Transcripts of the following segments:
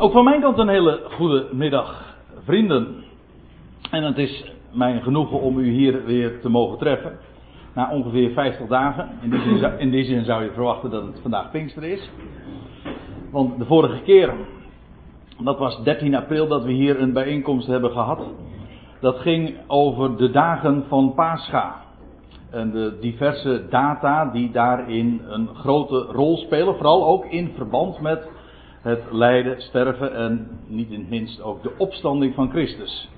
Ook van mijn kant een hele goede middag, vrienden. En het is mij genoegen om u hier weer te mogen treffen. Na ongeveer 50 dagen. In die, zin in die zin zou je verwachten dat het vandaag Pinkster is. Want de vorige keer, dat was 13 april dat we hier een bijeenkomst hebben gehad. Dat ging over de dagen van Pascha. En de diverse data die daarin een grote rol spelen. Vooral ook in verband met het lijden, sterven en niet in het minst ook de opstanding van Christus.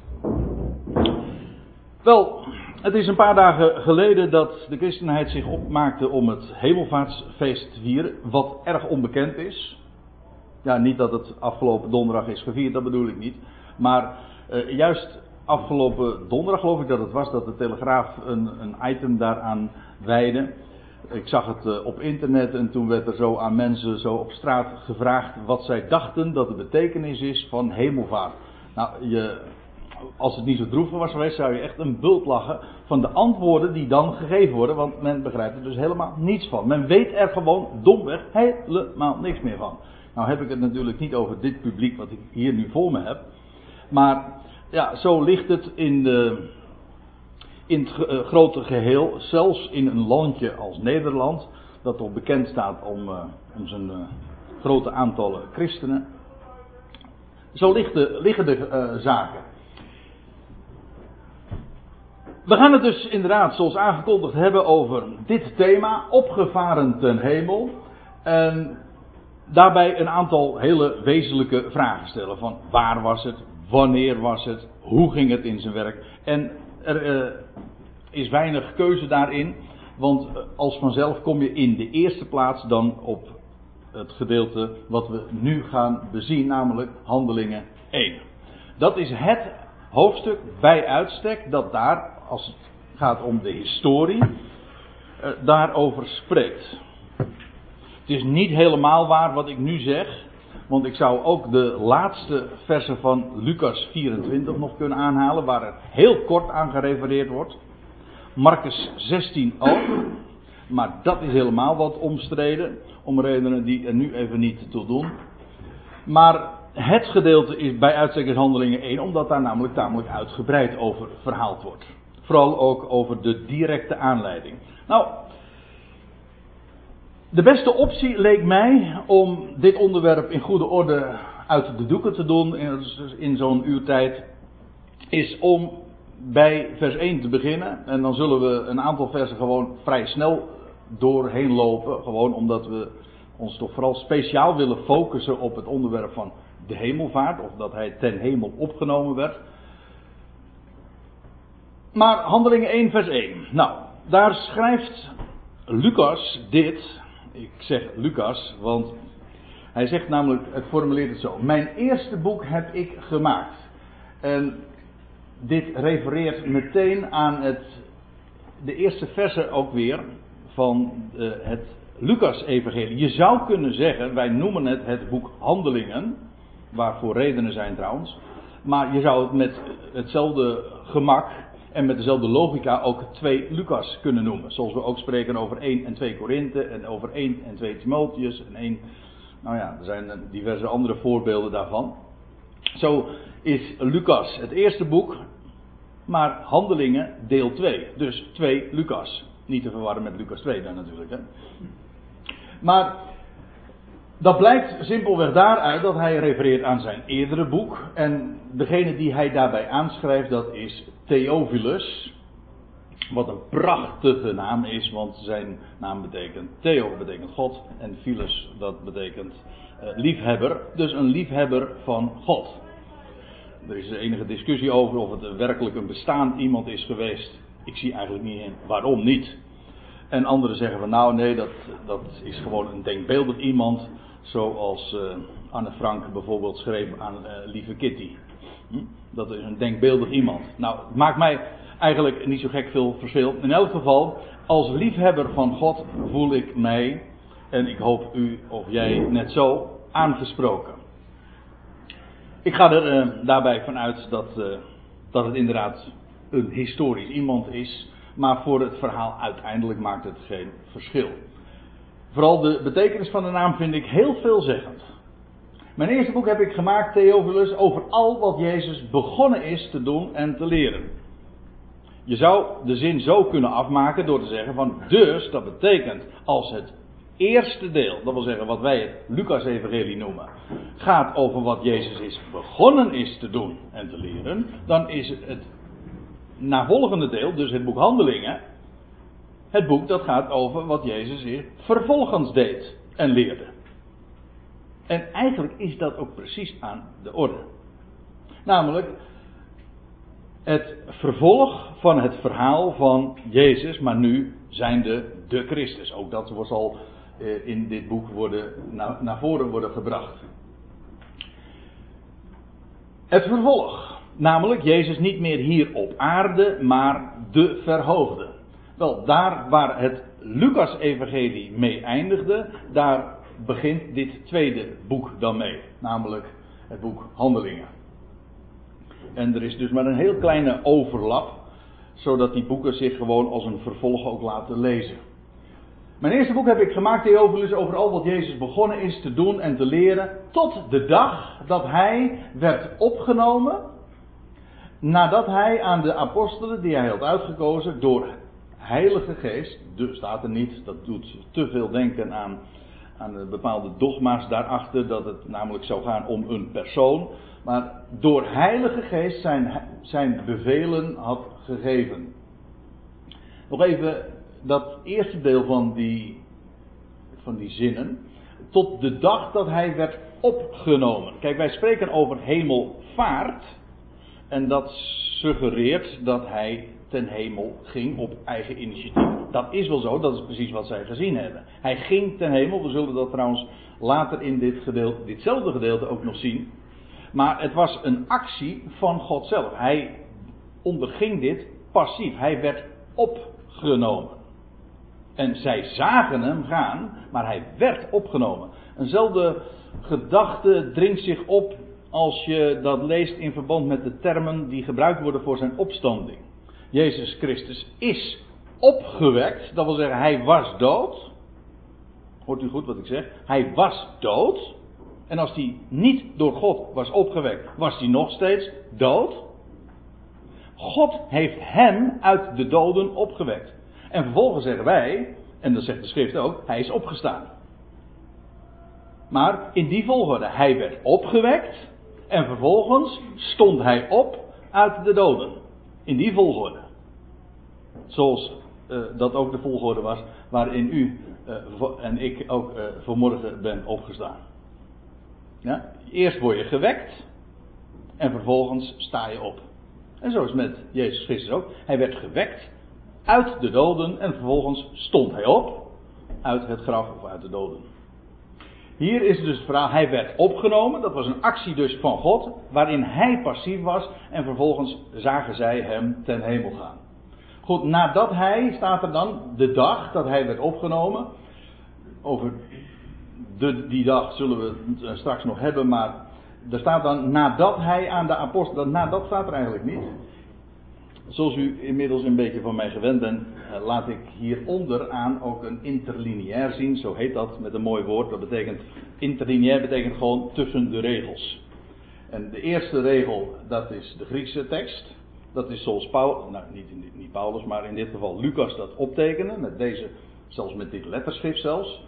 Wel, het is een paar dagen geleden dat de christenheid zich opmaakte om het hemelvaartsfeest te vieren, wat erg onbekend is. Ja, niet dat het afgelopen donderdag is gevierd, dat bedoel ik niet. Maar uh, juist afgelopen donderdag geloof ik dat het was dat de Telegraaf een, een item daaraan wijde. Ik zag het uh, op internet en toen werd er zo aan mensen zo op straat gevraagd wat zij dachten dat de betekenis is van hemelvaart. Nou, je, als het niet zo droevig was geweest, zou je echt een bult lachen van de antwoorden die dan gegeven worden, want men begrijpt er dus helemaal niets van. Men weet er gewoon domweg helemaal niks meer van. Nou heb ik het natuurlijk niet over dit publiek wat ik hier nu voor me heb, maar ja, zo ligt het in, de, in het uh, grote geheel, zelfs in een landje als Nederland, dat toch bekend staat om, uh, om zijn uh, grote aantallen christenen. Zo liggen de zaken. We gaan het dus inderdaad, zoals aangekondigd, hebben over dit thema, opgevaren ten hemel. En daarbij een aantal hele wezenlijke vragen stellen. Van waar was het? Wanneer was het? Hoe ging het in zijn werk? En er uh, is weinig keuze daarin. Want als vanzelf kom je in de eerste plaats dan op het gedeelte wat we nu gaan bezien, namelijk Handelingen 1. Dat is het hoofdstuk bij uitstek dat daar, als het gaat om de historie, uh, daarover spreekt. Het is niet helemaal waar wat ik nu zeg. Want ik zou ook de laatste versen van Lucas 24 nog kunnen aanhalen, waar er heel kort aan gerefereerd wordt. Marcus 16 ook. Maar dat is helemaal wat omstreden, om redenen die er nu even niet toe doen. Maar het gedeelte is bij uitstek handelingen 1, omdat daar namelijk tamelijk uitgebreid over verhaald wordt. Vooral ook over de directe aanleiding. Nou, de beste optie leek mij om dit onderwerp in goede orde uit de doeken te doen in, zo'n uurtijd, is om bij vers 1 te beginnen. En dan zullen we een aantal versen gewoon vrij snel doorheen lopen. Gewoon omdat we ons toch vooral speciaal willen focussen op het onderwerp van de hemelvaart. Of dat hij ten hemel opgenomen werd. Maar handelingen 1 vers 1. Nou, daar schrijft Lucas dit ik zeg Lucas, want hij zegt namelijk, het formuleert het zo. Mijn eerste boek heb ik gemaakt. En dit refereert meteen aan het, de eerste verse ook weer van uh, het Lucas-evangelie. Je zou kunnen zeggen, wij noemen het het boek Handelingen, waarvoor redenen zijn trouwens. Maar je zou het met hetzelfde gemak en met dezelfde logica ook 2 Lucas kunnen noemen. Zoals we ook spreken over 1 en 2 Korinthe en over 1 en 2 Timotheus en 1. Nou ja, er zijn diverse andere voorbeelden daarvan. Zo is Lucas het eerste boek, maar Handelingen deel 2. Dus 2 Lucas. Niet te verwarren met Lucas 2 dan natuurlijk. Hè. Maar dat blijkt simpelweg daaruit dat hij refereert aan zijn eerdere boek. En degene die hij daarbij aanschrijft, dat is Theophilus. Wat een prachtige naam is, want zijn naam betekent Theo, betekent God. En Philus, dat betekent uh, liefhebber. Dus een liefhebber van God. Er is enige discussie over of het werkelijk een bestaand iemand is geweest. Ik zie eigenlijk niet in waarom niet. En anderen zeggen van nou nee, dat, dat is gewoon een denkbeeldig iemand. Zoals uh, Anne Frank bijvoorbeeld schreef aan uh, Lieve Kitty. Hm? Dat is een denkbeeldig iemand. Nou, het maakt mij eigenlijk niet zo gek veel verschil. In elk geval, als liefhebber van God voel ik mij, en ik hoop u of jij net zo, aangesproken. Ik ga er uh, daarbij vanuit dat, dat het inderdaad een historisch iemand is, maar voor het verhaal uiteindelijk maakt het geen verschil. Vooral de betekenis van de naam vind ik heel veelzeggend. Mijn eerste boek heb ik gemaakt, Theophilus, over al wat Jezus begonnen is te doen en te leren. Je zou de zin zo kunnen afmaken door te zeggen van dus, dat betekent als het eerste deel, dat wil zeggen wat wij het Lucas-evangelie noemen, gaat over wat Jezus is begonnen is te doen en te leren, dan is het navolgende deel, dus het boek Handelingen, het boek dat gaat over wat Jezus hier vervolgens deed en leerde. En eigenlijk is dat ook precies aan de orde. Namelijk het vervolg van het verhaal van Jezus, maar nu zijnde de Christus. Ook dat wordt al eh, in dit boek worden, naar voren worden gebracht. Het vervolg, namelijk Jezus niet meer hier op aarde, maar de verhoogde. Wel, daar waar het Lucas-evangelie mee eindigde, daar begint dit tweede boek dan mee, namelijk het boek Handelingen. En er is dus maar een heel kleine overlap, zodat die boeken zich gewoon als een vervolg ook laten lezen. Mijn eerste boek heb ik gemaakt, Theophilus, over al wat Jezus begonnen is te doen en te leren, tot de dag dat hij werd opgenomen, nadat hij aan de apostelen die hij had uitgekozen door Heilige Geest, dus staat er niet, dat doet te veel denken aan, aan bepaalde dogma's daarachter, dat het namelijk zou gaan om een persoon, maar door Heilige Geest zijn, zijn bevelen had gegeven. Nog even dat eerste deel van die, van die zinnen. Tot de dag dat hij werd opgenomen. Kijk, wij spreken over hemelvaart. En dat suggereert dat hij ten hemel ging op eigen initiatief. Dat is wel zo, dat is precies wat zij gezien hebben. Hij ging ten hemel, we zullen dat trouwens later in dit gedeelte, ditzelfde gedeelte ook nog zien. Maar het was een actie van God zelf. Hij onderging dit passief. Hij werd opgenomen. En zij zagen hem gaan, maar hij werd opgenomen. Eenzelfde gedachte dringt zich op als je dat leest in verband met de termen die gebruikt worden voor zijn opstanding. Jezus Christus is opgewekt, dat wil zeggen hij was dood. Hoort u goed wat ik zeg? Hij was dood. En als hij niet door God was opgewekt, was hij nog steeds dood. God heeft hem uit de doden opgewekt. En vervolgens zeggen wij, en dat zegt de schrift ook, hij is opgestaan. Maar in die volgorde, hij werd opgewekt en vervolgens stond hij op uit de doden. In die volgorde. Zoals uh, dat ook de volgorde was waarin u uh, en ik ook uh, vanmorgen ben opgestaan. Ja? Eerst word je gewekt en vervolgens sta je op. En zo is met Jezus Christus ook. Hij werd gewekt uit de doden en vervolgens stond hij op uit het graf of uit de doden. Hier is dus het verhaal, hij werd opgenomen, dat was een actie dus van God, waarin hij passief was en vervolgens zagen zij hem ten hemel gaan. Goed, nadat hij, staat er dan, de dag dat hij werd opgenomen, over de, die dag zullen we het straks nog hebben, maar er staat dan nadat hij aan de apostel, nadat staat er eigenlijk niet. Zoals u inmiddels een beetje van mij gewend bent, eh, laat ik hieronder aan ook een interlineair zien. Zo heet dat met een mooi woord. Dat betekent, interlineair betekent gewoon tussen de regels. En de eerste regel, dat is de Griekse tekst. Dat is zoals Paulus, nou niet, Paulus, maar in dit geval Lucas dat optekenen. Met deze, zelfs met dit letterschrift zelfs.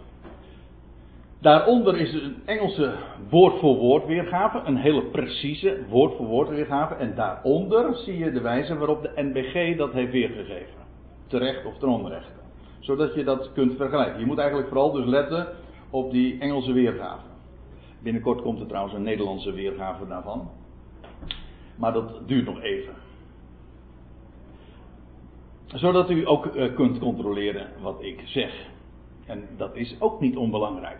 Daaronder is een Engelse woord voor woord weergave, een hele precieze woord voor woord weergave. En daaronder zie je de wijze waarop de NBG dat heeft weergegeven. Terecht of ten onrechte. Zodat je dat kunt vergelijken. Je moet eigenlijk vooral dus letten op die Engelse weergave. Binnenkort komt er trouwens een Nederlandse weergave daarvan. Maar dat duurt nog even. Zodat u ook uh, kunt controleren wat ik zeg. En dat is ook niet onbelangrijk.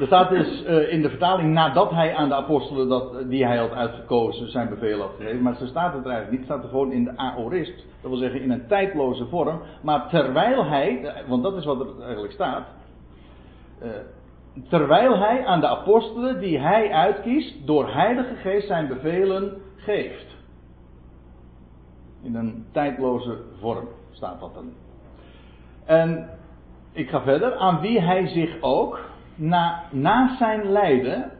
Er staat dus uh, in de vertaling nadat hij aan de apostelen dat, die hij had uitgekozen zijn beveel had gegeven. Maar ze staat het er eigenlijk niet. Het staat er gewoon in de aorist. Dat wil zeggen in een tijdloze vorm. Maar terwijl hij, want dat is wat er eigenlijk staat. Terwijl hij aan de apostelen die hij uitkiest door heilige geest zijn bevelen geeft. In een tijdloze vorm staat dat dan. En ik ga verder. Aan wie hij zich ook na, na zijn lijden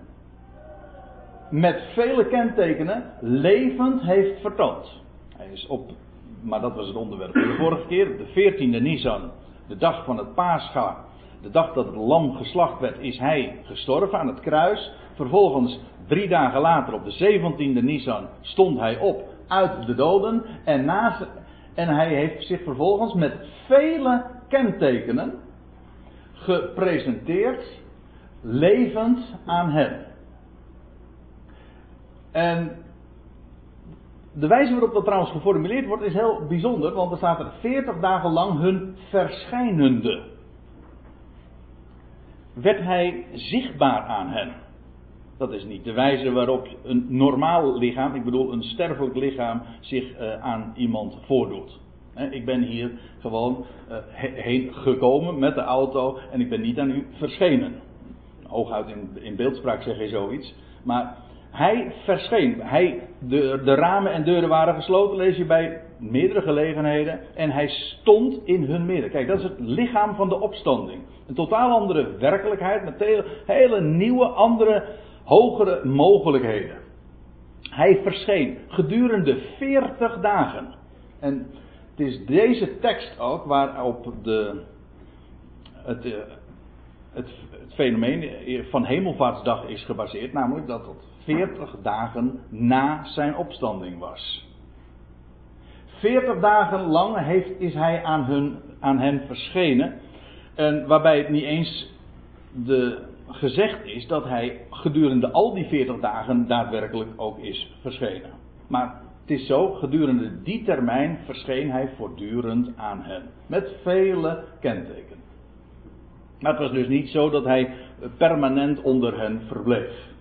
met vele kentekenen levend heeft vertoond. Hij is op, maar dat was het onderwerp de vorige keer, de 14e Nisan, de dag van het Pascha, de dag dat het lam geslacht werd, is hij gestorven aan het kruis. Vervolgens, drie dagen later, op de 17e Nisan, stond hij op uit de doden. En, na, en hij heeft zich vervolgens met vele kentekenen gepresenteerd, levend aan hen. En de wijze waarop dat trouwens geformuleerd wordt is heel bijzonder, want er staat er 40 dagen lang hun verschijnende. Werd hij zichtbaar aan hen? Dat is niet de wijze waarop een normaal lichaam, ik bedoel een sterfelijk lichaam, zich uh, aan iemand voordoet. Ik ben hier gewoon uh, heen gekomen met de auto en ik ben niet aan u verschenen. Hooguit in, in beeldspraak zeg je zoiets. Maar hij verscheen. Hij, de, de ramen en deuren waren gesloten, lees je bij meerdere gelegenheden. En hij stond in hun midden. Kijk, dat is het lichaam van de opstanding. Een totaal andere werkelijkheid met hele nieuwe, andere, hogere mogelijkheden. Hij verscheen gedurende 40 dagen. En het is deze tekst ook waarop de, het, eh, het, het fenomeen van Hemelvaartsdag is gebaseerd. Namelijk dat het 40 dagen na zijn opstanding was. 40 dagen lang heeft, is hij aan, hun, aan hen verschenen. En waarbij het niet eens de, gezegd is dat hij gedurende al die 40 dagen daadwerkelijk ook is verschenen. Maar het is zo, gedurende die termijn verscheen hij voortdurend aan hen. Met vele kentekenen. Maar het was dus niet zo dat hij permanent onder hen verbleef.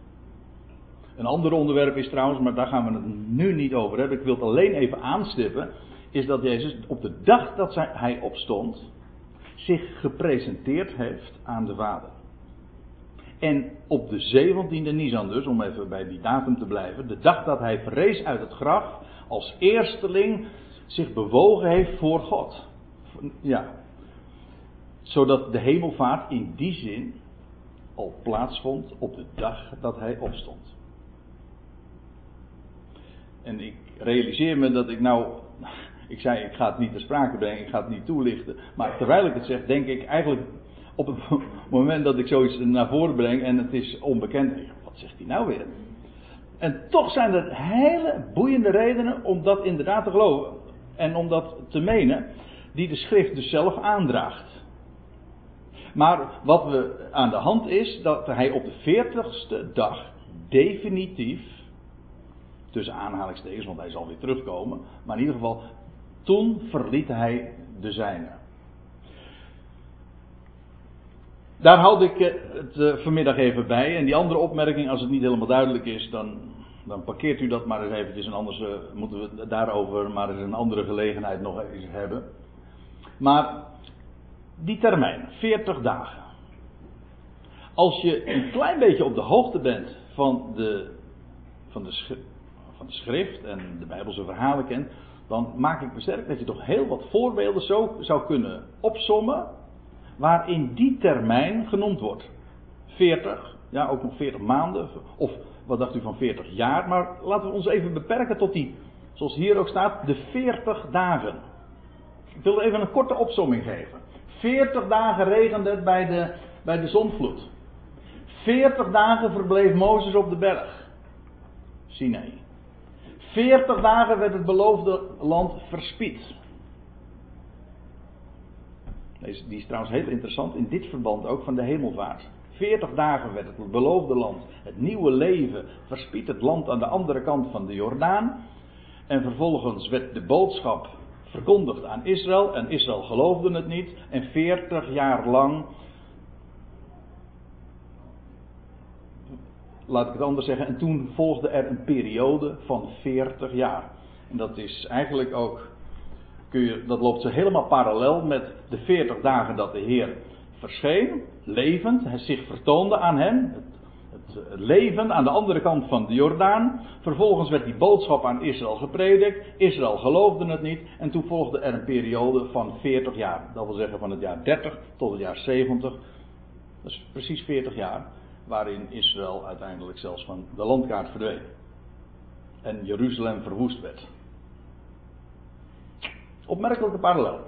Een ander onderwerp is trouwens, maar daar gaan we het nu niet over hebben. Ik wil het alleen even aanstippen. Is dat Jezus op de dag dat hij opstond. zich gepresenteerd heeft aan de Vader. En op de 17e Nisan dus, om even bij die datum te blijven. De dag dat hij verrees uit het graf. als eersteling zich bewogen heeft voor God. Ja. Zodat de hemelvaart in die zin al plaatsvond op de dag dat hij opstond. En ik realiseer me dat ik nou. Ik zei, ik ga het niet ter sprake brengen, ik ga het niet toelichten. Maar terwijl ik het zeg, denk ik eigenlijk op het moment dat ik zoiets naar voren breng en het is onbekend. Wat zegt hij nou weer? En toch zijn er hele boeiende redenen om dat inderdaad te geloven. En om dat te menen, die de schrift dus zelf aandraagt. Maar wat we aan de hand is, dat hij op de veertigste dag definitief Tussen aanhalingstekens, want hij zal weer terugkomen. Maar in ieder geval, toen verliet hij de zijne. Daar houd ik eh, het eh, vanmiddag even bij. En die andere opmerking, als het niet helemaal duidelijk is, dan, dan parkeert u dat maar eens eventjes. En anders uh, moeten we daarover maar eens een andere gelegenheid nog eens hebben. Maar die termijn, 40 dagen. Als je een klein beetje op de hoogte bent van de, van de van de schrift en de Bijbelse verhalen kent, dan maak ik me sterk dat je toch heel wat voorbeelden zo zou kunnen opsommen, waarin die termijn genoemd wordt. 40, ja ook nog 40 maanden, of wat dacht u van 40 jaar, maar laten we ons even beperken tot die, zoals hier ook staat, de 40 dagen. Ik wil even een korte opsomming geven. 40 dagen regende het bij de, bij de zonvloed. 40 dagen verbleef Mozes op de berg. Sinai. 40 dagen werd het beloofde land verspied. Die is trouwens heel interessant in dit verband ook van de hemelvaart. 40 dagen werd het beloofde land, het nieuwe leven, verspied het land aan de andere kant van de Jordaan. En vervolgens werd de boodschap verkondigd aan Israël en Israël geloofde het niet. En 40 jaar lang laat ik het anders zeggen, en toen volgde er een periode van 40 jaar. En dat is eigenlijk ook, dat loopt zo helemaal parallel met de 40 dagen dat de Heer verscheen, levend, hij zich vertoonde aan hen, het, het leven aan de andere kant van de Jordaan. Vervolgens werd die boodschap aan Israël gepredikt, Israël geloofde het niet, en toen volgde er een periode van 40 jaar. Dat wil zeggen van het jaar 30 tot het jaar 70 Dat is precies 40 jaar waarin Israël uiteindelijk zelfs van de landkaart verdween. En Jeruzalem verwoest werd. Opmerkelijke parallel.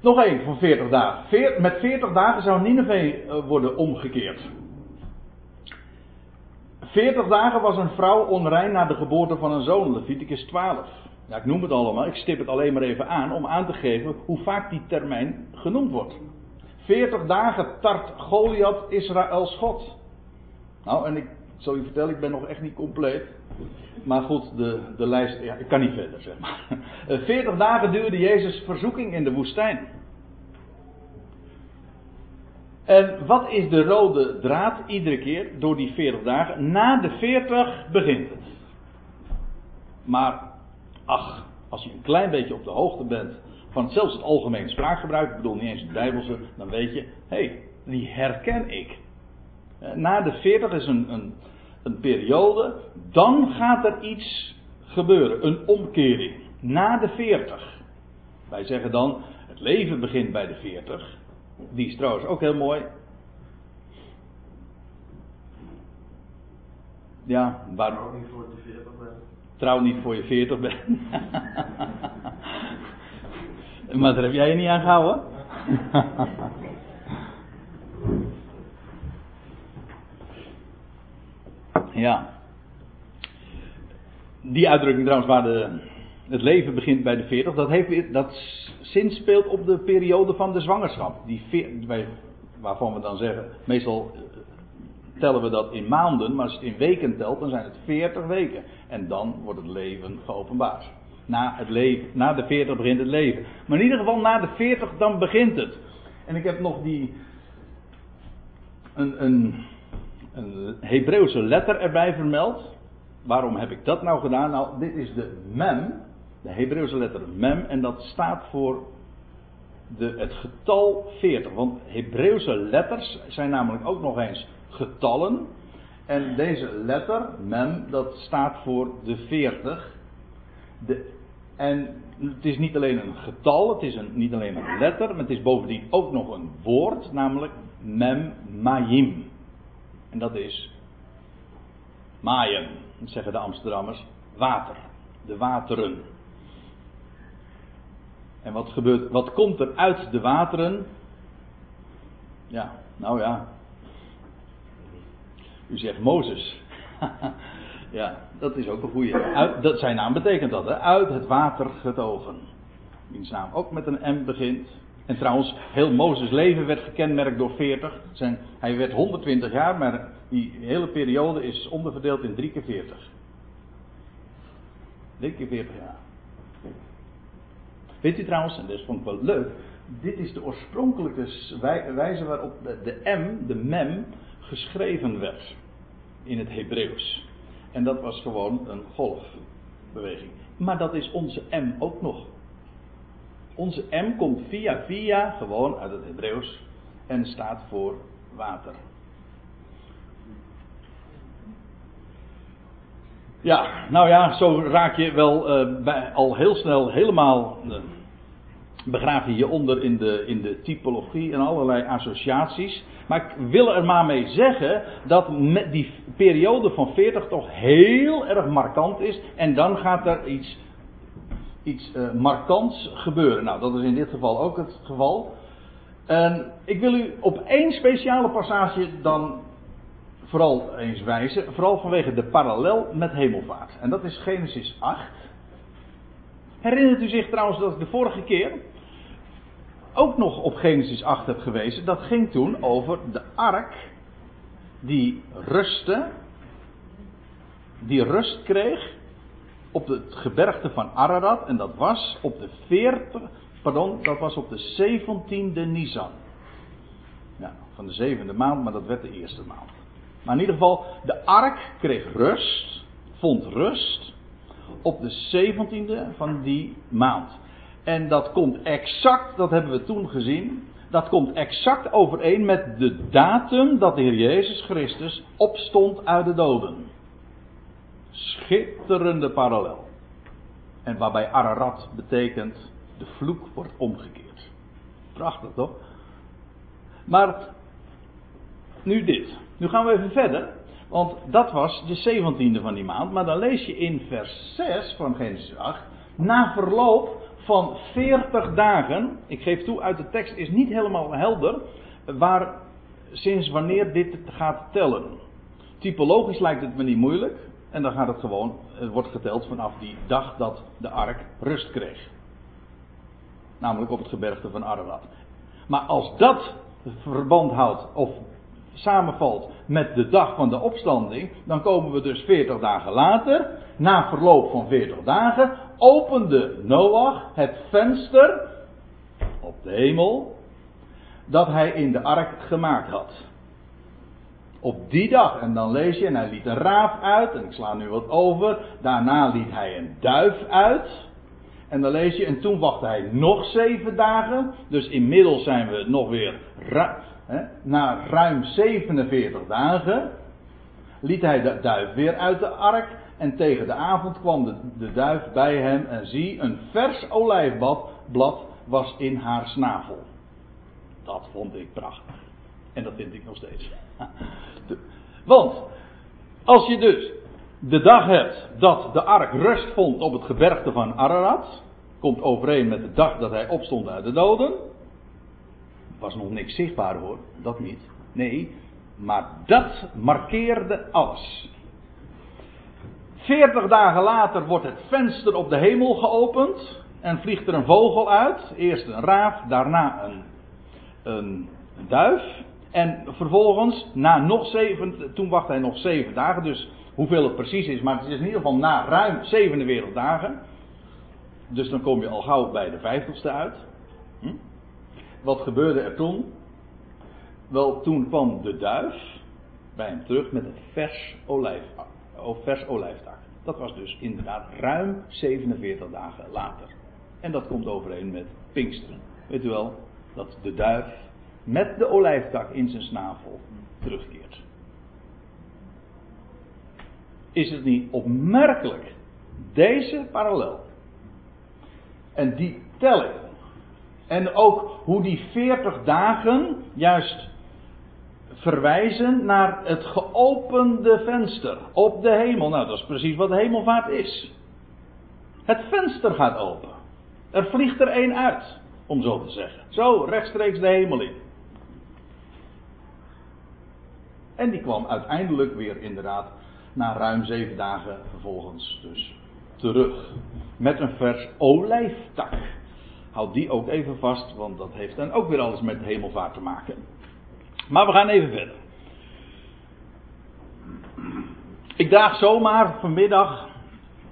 Nog één van 40 dagen. met 40 dagen zou Nineveh eh, worden omgekeerd. 40 dagen was een vrouw onrein na de geboorte van een zoon, Leviticus 12. Ja, ik noem het allemaal, ik stip het alleen maar even aan om aan te geven hoe vaak die termijn genoemd wordt. 40 dagen tart Goliath Israëls God. Nou, en ik zal je vertellen, ik ben nog echt niet compleet. Maar goed, de, de lijst, ja, ik kan niet verder, zeg maar. 40 dagen duurde Jezus' verzoeking in de woestijn. En wat is de rode draad iedere keer door die 40 dagen? Na de 40 begint het. Maar, ach, als je een klein beetje op de hoogte bent van zelfs het algemeen spraakgebruik, ik bedoel niet eens het Bijbelse, dan weet je, hé, hey, die herken ik. Eh, na de 40 is een, een, een periode, dan gaat er iets gebeuren, een omkering. Na de 40. Wij zeggen dan, het leven begint bij de 40. Die is trouwens ook heel mooi. Ja, waar... Trouw niet voor je 40 bent. Trouw niet voor je 40 bent. maar daar heb jij je niet aan gehouden? ja. Die uitdrukking trouwens waar de, het leven begint bij de 40, dat, heeft, dat speelt op de periode van de zwangerschap. Die, waarvan we dan zeggen, meestal eh, tellen we dat in maanden, maar als je het in weken telt, dan zijn het 40 weken. En dan wordt het leven geopenbaard. Na, het leven, na de 40 begint het leven. Maar in ieder geval na de 40 dan begint het. En ik heb nog die. Een, een, een Hebreeuwse letter erbij vermeld. Waarom heb ik dat nou gedaan? Nou, dit is de mem de Hebreeuwse letter mem en dat staat voor de, het getal 40. Want Hebreeuwse letters zijn namelijk ook nog eens getallen. En deze letter, mem, dat staat voor de 40. De, en het is niet alleen een getal, het is een, niet alleen een letter, maar het is bovendien ook nog een woord, namelijk mem mayim. En dat is maaien, zeggen de Amsterdammers, water, de wateren. En wat gebeurt, wat komt er uit de wateren? Ja, nou ja. U zegt Mozes. ja, dat is ook een goede. Dat, zijn naam betekent dat, hè? Uit het water getogen. Wiens naam ook met een M begint. En trouwens, heel Mozes leven werd gekenmerkt door 40. Zijn, hij werd 120 jaar, maar die hele periode is onderverdeeld in drie keer 40. Drie keer 40 jaar. Weet u trouwens, en dat vond ik wel leuk, dit is de oorspronkelijke wijze waarop de M, de mem, geschreven werd in het Hebreeuws. En dat was gewoon een golfbeweging. Maar dat is onze M ook nog. Onze M komt via via gewoon uit het Hebreeuws en staat voor water. Ja, nou ja, zo raak je wel uh, bij, al heel snel helemaal. Uh, begraaf je je onder in de, in de typologie en allerlei associaties. Maar ik wil er maar mee zeggen dat die periode van 40 toch heel erg markant is. En dan gaat er iets, iets uh, markants gebeuren. Nou, dat is in dit geval ook het geval. En ik wil u op één speciale passage dan vooral eens wijzen, vooral vanwege de parallel met hemelvaart. En dat is Genesis 8. Herinnert u zich trouwens dat ik de vorige keer ook nog op Genesis 8 heb gewezen? Dat ging toen over de ark die rustte, die rust kreeg op het gebergte van Ararat en dat was op de 40, pardon, dat was op de 17e Nisan. Ja, van de zevende maand, maar dat werd de eerste maand. Maar in ieder geval, de ark kreeg rust, vond rust op de 17e van die maand. En dat komt exact, dat hebben we toen gezien, dat komt exact overeen met de datum dat de Heer Jezus Christus opstond uit de doden. Schitterende parallel. En waarbij Ararat betekent, de vloek wordt omgekeerd. Prachtig toch? Maar nu dit. Nu gaan we even verder. Want dat was de 17e van die maand. Maar dan lees je in vers 6 van Genesis 8. Na verloop van 40 dagen. Ik geef toe, uit de tekst is niet helemaal helder. Waar, sinds wanneer dit gaat tellen. Typologisch lijkt het me niet moeilijk. En dan gaat het gewoon, het wordt geteld vanaf die dag dat de ark rust kreeg. Namelijk op het gebergte van Ararat. Maar als dat verband houdt, of samenvalt met de dag van de opstanding, dan komen we dus 40 dagen later, na verloop van 40 dagen, opende Noach het venster op de hemel dat hij in de ark gemaakt had. Op die dag, en dan lees je, en hij liet een raaf uit, en ik sla nu wat over. Daarna liet hij een duif uit. En dan lees je, en toen wachtte hij nog zeven dagen. Dus inmiddels zijn we nog weer, hè, na ruim 47 dagen, liet hij de duif weer uit de ark. En tegen de avond kwam de, de duif bij hem en zie, een vers olijfblad was in haar snavel. Dat vond ik prachtig. En dat vind ik nog steeds. Want, als je dus de dag hebt dat de ark rust vond op het gebergte van Ararat, komt overeen met de dag dat hij opstond uit de doden. Was nog niks zichtbaar hoor, dat niet. Nee, maar dat markeerde alles. Veertig dagen later wordt het venster op de hemel geopend en vliegt er een vogel uit. Eerst een raaf, daarna een, een, een duif. En vervolgens, na nog zeven, toen wacht hij nog zeven dagen, dus hoeveel het precies is, maar het is in ieder geval na ruim 47 dagen. Dus dan kom je al gauw bij de vijftigste uit. Hm? Wat gebeurde er toen? Wel, toen kwam de duif bij hem terug met een vers, olijf, vers olijftak. Dat was dus inderdaad ruim 47 dagen later. En dat komt overeen met Pinksteren. Weet u wel, dat de duif met de olijftak in zijn snavel terugkeert. Is het niet opmerkelijk? Deze parallel. En die telling. En ook hoe die 40 dagen juist verwijzen naar het geopende venster op de hemel. Nou, dat is precies wat de hemelvaart is. Het venster gaat open. Er vliegt er één uit, om zo te zeggen. Zo rechtstreeks de hemel in. En die kwam uiteindelijk weer inderdaad na ruim zeven dagen vervolgens dus terug. Met een vers olijftak. Houd die ook even vast, want dat heeft dan ook weer alles met hemelvaart te maken. Maar we gaan even verder. Ik draag zomaar vanmiddag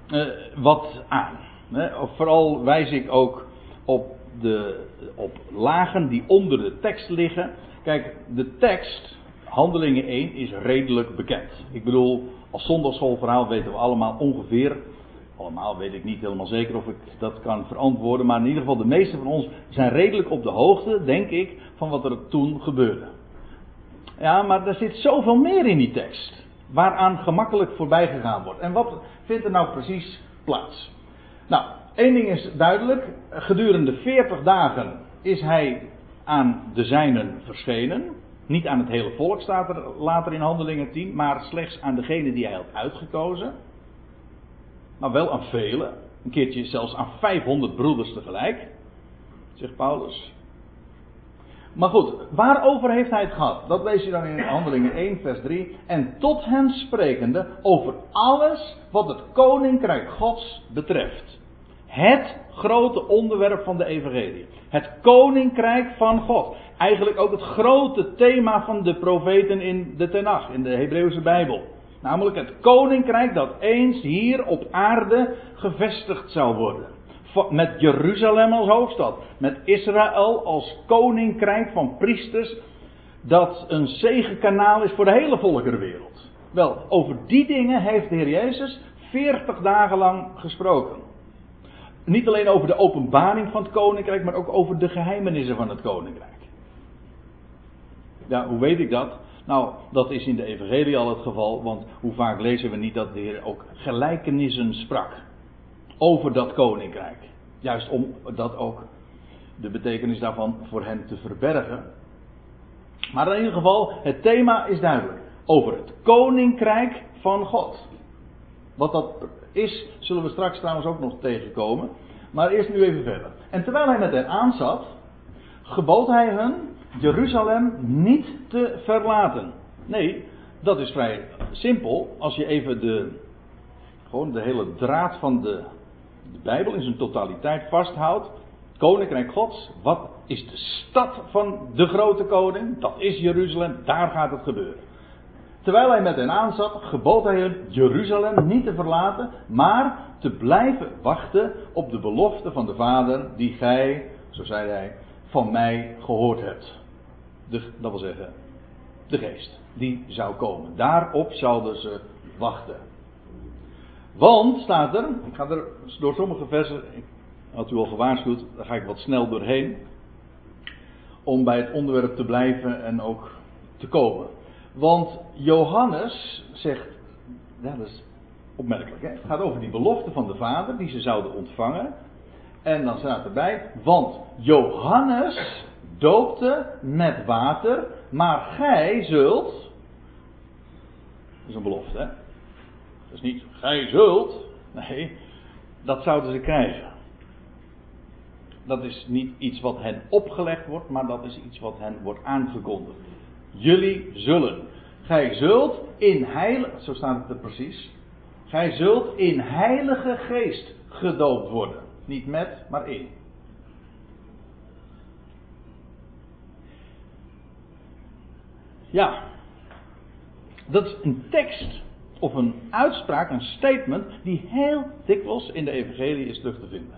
eh, wat aan. Hè. Vooral wijs ik ook op, de, op lagen die onder de tekst liggen. Kijk, de tekst Handelingen 1 is redelijk bekend. Ik bedoel, als zondagschoolverhaal weten we allemaal ongeveer. Allemaal weet ik niet helemaal zeker of ik dat kan verantwoorden. Maar in ieder geval, de meeste van ons zijn redelijk op de hoogte, denk ik, van wat er toen gebeurde. Ja, maar er zit zoveel meer in die tekst. Waaraan gemakkelijk voorbij gegaan wordt. En wat vindt er nou precies plaats? Nou, één ding is duidelijk. Gedurende 40 dagen is hij aan de zijnen verschenen. Niet aan het hele volk staat er later in Handelingen 10, maar slechts aan degene die hij had uitgekozen. Maar wel aan velen. Een keertje zelfs aan 500 broeders tegelijk, zegt Paulus. Maar goed, waarover heeft hij het gehad? Dat lees je dan in Handelingen 1, vers 3. En tot hen sprekende over alles wat het koninkrijk Gods betreft. Het grote onderwerp van de Evangelie. Het koninkrijk van God. Eigenlijk ook het grote thema van de profeten in de Tenach, in de Hebreeuwse Bijbel. Namelijk het koninkrijk dat eens hier op aarde gevestigd zou worden. Met Jeruzalem als hoofdstad. Met Israël als koninkrijk van priesters. Dat een zegenkanaal is voor de hele volkerenwereld. Wel, over die dingen heeft de Heer Jezus 40 dagen lang gesproken. Niet alleen over de openbaring van het koninkrijk, maar ook over de geheimenissen van het koninkrijk. Ja, hoe weet ik dat? Nou, dat is in de Evangelie al het geval, want hoe vaak lezen we niet dat de Heer ook gelijkenissen sprak over dat koninkrijk. Juist om dat ook de betekenis daarvan voor hen te verbergen. Maar in ieder geval, het thema is duidelijk. Over het koninkrijk van God. Wat dat is, zullen we straks trouwens ook nog tegenkomen. Maar eerst nu even verder. En terwijl hij met hen aanzat, gebood hij hun Jeruzalem niet te verlaten. Nee, dat is vrij simpel. Als je even de, gewoon de hele draad van de, de Bijbel in zijn totaliteit vasthoudt. Koninkrijk Gods, wat is de stad van de grote koning? Dat is Jeruzalem, daar gaat het gebeuren. Terwijl hij met hen aanzat, gebood hij hun Jeruzalem niet te verlaten, maar te blijven wachten op de belofte van de Vader die gij, zo zei hij, van mij gehoord hebt. Dat wil zeggen, de geest, die zou komen. Daarop zouden ze wachten. Want, staat er, ik ga er door sommige versen, ik had u al gewaarschuwd, daar ga ik wat snel doorheen. Om bij het onderwerp te blijven en ook te komen. Want Johannes zegt, dat is opmerkelijk, hè? het gaat over die belofte van de Vader die ze zouden ontvangen. En dan staat erbij, want Johannes doopte met water, maar gij zult. Dat is een belofte, hè? Dat is niet, gij zult. Nee, dat zouden ze krijgen. Dat is niet iets wat hen opgelegd wordt, maar dat is iets wat hen wordt aangekondigd. Jullie zullen. Gij zult in heilige, zo staat het er precies. Gij zult in heilige geest gedoopt worden. Niet met, maar in. Ja, dat is een tekst of een uitspraak, een statement, die heel dikwijls in de Evangelie is terug te vinden.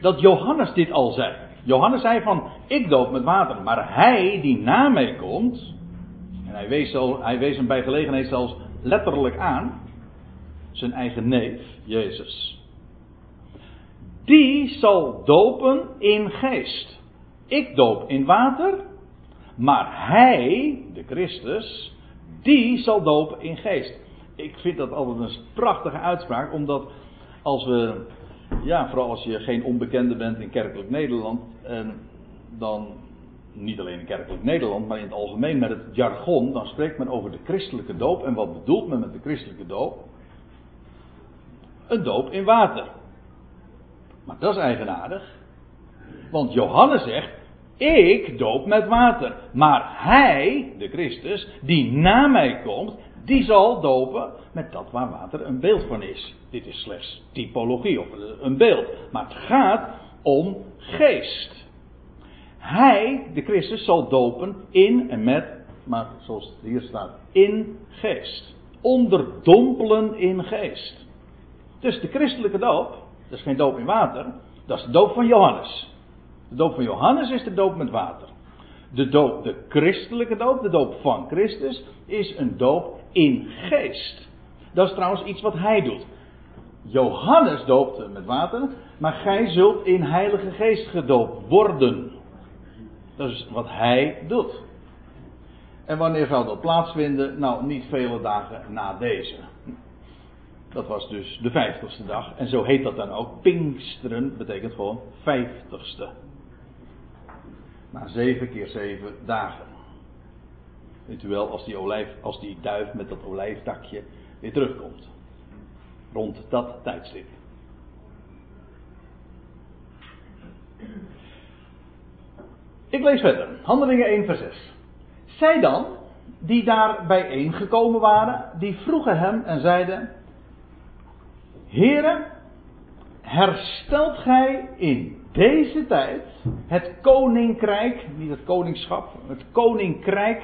Dat Johannes dit al zei. Johannes zei van, ik doop met water, maar hij die na mij komt, en hij wees, al, hij wees hem bij gelegenheid zelfs letterlijk aan, zijn eigen neef, Jezus. Die zal dopen in geest. Ik doop in water, maar hij, de Christus, die zal dopen in geest. Ik vind dat altijd een prachtige uitspraak, omdat als we, ja, vooral als je geen onbekende bent in kerkelijk Nederland, en dan niet alleen in kerkelijk Nederland, maar in het algemeen met het jargon, dan spreekt men over de christelijke doop. En wat bedoelt men met de christelijke doop? Een doop in water. Maar dat is eigenaardig. Want Johannes zegt, ik doop met water. Maar hij, de Christus, die na mij komt, die zal dopen met dat waar water een beeld van is. Dit is slechts typologie of een beeld. Maar het gaat om geest. Hij, de Christus, zal dopen in en met, maar zoals het hier staat, in geest. Onderdompelen in geest. Dus de christelijke doop, dat is geen doop in water, dat is de doop van Johannes. De doop van Johannes is de doop met water. De doop, de christelijke doop, de doop van Christus, is een doop in geest. Dat is trouwens iets wat hij doet. Johannes doopte met water, maar gij zult in Heilige Geest gedoopt worden. Dat is wat hij doet. En wanneer zou dat plaatsvinden? Nou, niet vele dagen na deze. Dat was dus de vijftigste dag. En zo heet dat dan ook. Pinksteren betekent gewoon vijftigste. Na zeven keer zeven dagen. Weet u wel, als die, olijf, als die duif met dat olijftakje weer terugkomt. Rond dat tijdstip. Ik lees verder. Handelingen 1 vers 6. Zij dan, die daar bijeengekomen waren, die vroegen hem en zeiden... Heren, herstelt gij in deze tijd het koninkrijk, niet het koningschap, het koninkrijk